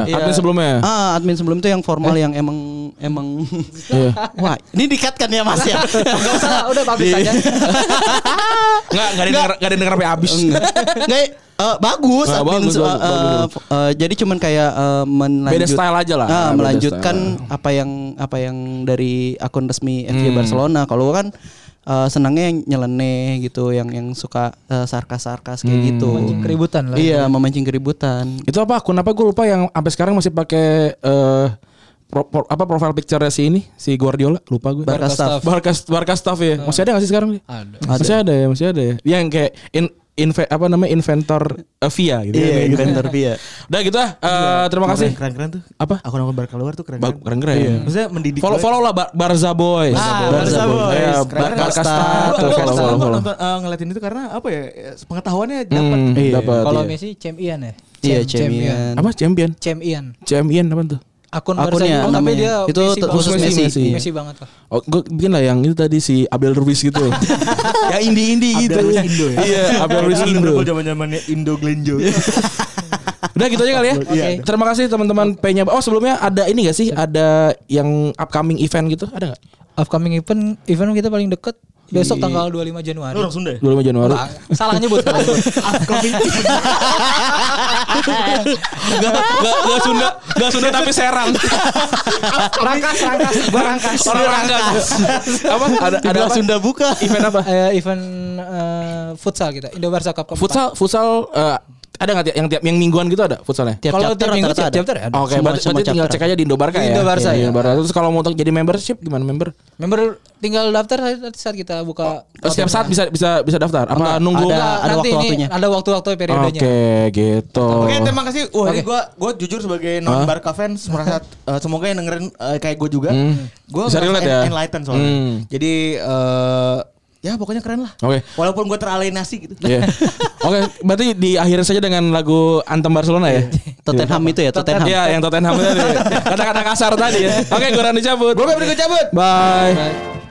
S2: iya. Admin sebelumnya?
S3: Ah, admin sebelum itu yang formal yang emang emang Wah, ini dikat kan ya Mas ya?
S4: Enggak usah, udah bagus aja.
S2: Enggak, enggak ada yang denger- enggak ada yang denger sampai habis.
S3: Enggak, Enggak, eh, bagus,
S2: Ah,
S3: admin,
S2: bagus,
S3: eh,
S2: bagus,
S3: eh,
S2: bagus.
S3: eh, jadi cuman kayak eh, melanjut,
S2: Beda style aja lah.
S3: Ah,
S2: Beda
S3: melanjutkan
S2: style.
S3: apa yang apa yang dari akun resmi FC
S2: Hmm.
S3: Barcelona. Kalau kan eh, senangnya yang nyeleneh gitu, yang yang suka eh, sarkas-sarkas kayak
S2: Hmm.
S3: gitu.
S4: Mancing keributan lah.
S3: Iya, memancing keributan.
S2: Itu apa? Akun apa gue lupa yang sampai sekarang masih pakai eh pro- pro- apa profile picture si ini si Guardiola lupa gue.
S3: Barca staff.
S2: Barca Barca staff ya. Masih ada gak sih sekarang?
S4: Ada.
S2: Masih ada ya, masih ada ya. Yang kayak in, inve- apa namanya inventor uh, via gitu.
S3: Iya,
S2: gitu.
S3: inventor via.
S2: Udah gitu ah. Eh, terima kasih.
S5: Keren-keren tuh.
S2: Apa?
S5: Akun-akun Barca luar tuh keren-keren.
S2: Keren keren ya.
S5: Maksudnya mendidik.
S2: Follow follow lah Bar- Barza Boys.
S5: Ah,
S3: Barca Boys.
S2: Ya,
S3: Keren,
S2: Barca
S3: keren.
S5: Gue
S2: follow follow follow.
S5: nonton eh, ngeliatin itu karena apa ya pengetahuannya dapat.
S2: Hmm,
S3: Iya.
S2: dapat.
S4: Kalau
S2: iya.
S4: Messi champion ya.
S3: Iya,
S4: Champ-
S3: champion.
S2: Apa champion?
S4: Champion.
S2: Champion apa tuh?
S4: Akun
S3: Akunnya
S4: Barca, tapi
S3: namanya.
S4: dia
S3: Itu
S4: Messi
S3: khusus
S2: Messi,
S4: Messi,
S2: Messi.
S4: Messi banget lah.
S2: Oh, gue bikin lah yang itu tadi si Abel Ruiz gitu.
S3: yang indie-indie gitu.
S5: Abdel Ruiz Indo ya.
S2: Iya, Abel Ruiz Indo.
S5: zaman-zamannya Indo Glenjo.
S2: Udah gitu aja kali ya.
S4: Oke.
S2: Terima kasih teman-teman P-nya. Oh, sebelumnya ada ini gak sih? Ada yang upcoming event gitu? Ada gak?
S4: Upcoming event event kita paling deket besok tanggal 25 Januari.
S5: Lu orang Sunda ya?
S2: 25 Januari.
S4: Ah, salah nyebut. salah nyebut.
S2: Gak, gak, gak Sunda, gak Sunda tapi Serang.
S4: rangkas, rangkas, barangkas.
S2: Orang Rangkas. apa? Ada ada apa?
S3: Sunda buka.
S2: Event apa?
S4: Eh, event eh, futsal kita, Indo Barca Cup.
S2: Futsal, futsal eh, ada nggak tiap- yang tiap yang mingguan gitu ada futsalnya?
S3: Tiap
S4: Kalau tiap minggu tiap
S3: ada.
S4: chapter ya ada.
S2: Oke,
S3: Semua-
S2: berarti,
S3: semua
S2: berarti tinggal cek aja di Indobarka ya.
S4: Indobarca,
S2: Iya,
S4: ya.
S2: Indobarca. Terus kalau mau jadi membership gimana member?
S4: Member tinggal daftar saat- saat kita buka.
S2: Oh, setiap saat bisa bisa bisa daftar? Apa
S3: Enggak,
S2: nunggu?
S3: ada-
S4: ini
S3: waktu-waktunya.
S4: Ada waktu-waktu periodenya.
S2: Oke, gitu.
S5: Oke, terima kasih. Wah, ini
S4: Oke.
S5: gue gue jujur sebagai non Barca fans merasa semoga yang dengerin eh, kayak gue juga. Gue
S2: Bisa relate ya?
S5: enlighten soalnya.
S2: Hmm.
S5: Jadi eh, ya pokoknya keren lah.
S2: Oke.
S5: Walaupun gue teralienasi gitu.
S2: Iya. Oke, berarti diakhiri saja dengan lagu Anthem Barcelona ya.
S3: Tottenham itu ya, Tottenham.
S2: Iya, yang Tottenham tadi. Kata-kata kasar tadi ya. Oke, gue Randy cabut.
S5: Gue berikut cabut.
S2: Bye.
S6: Una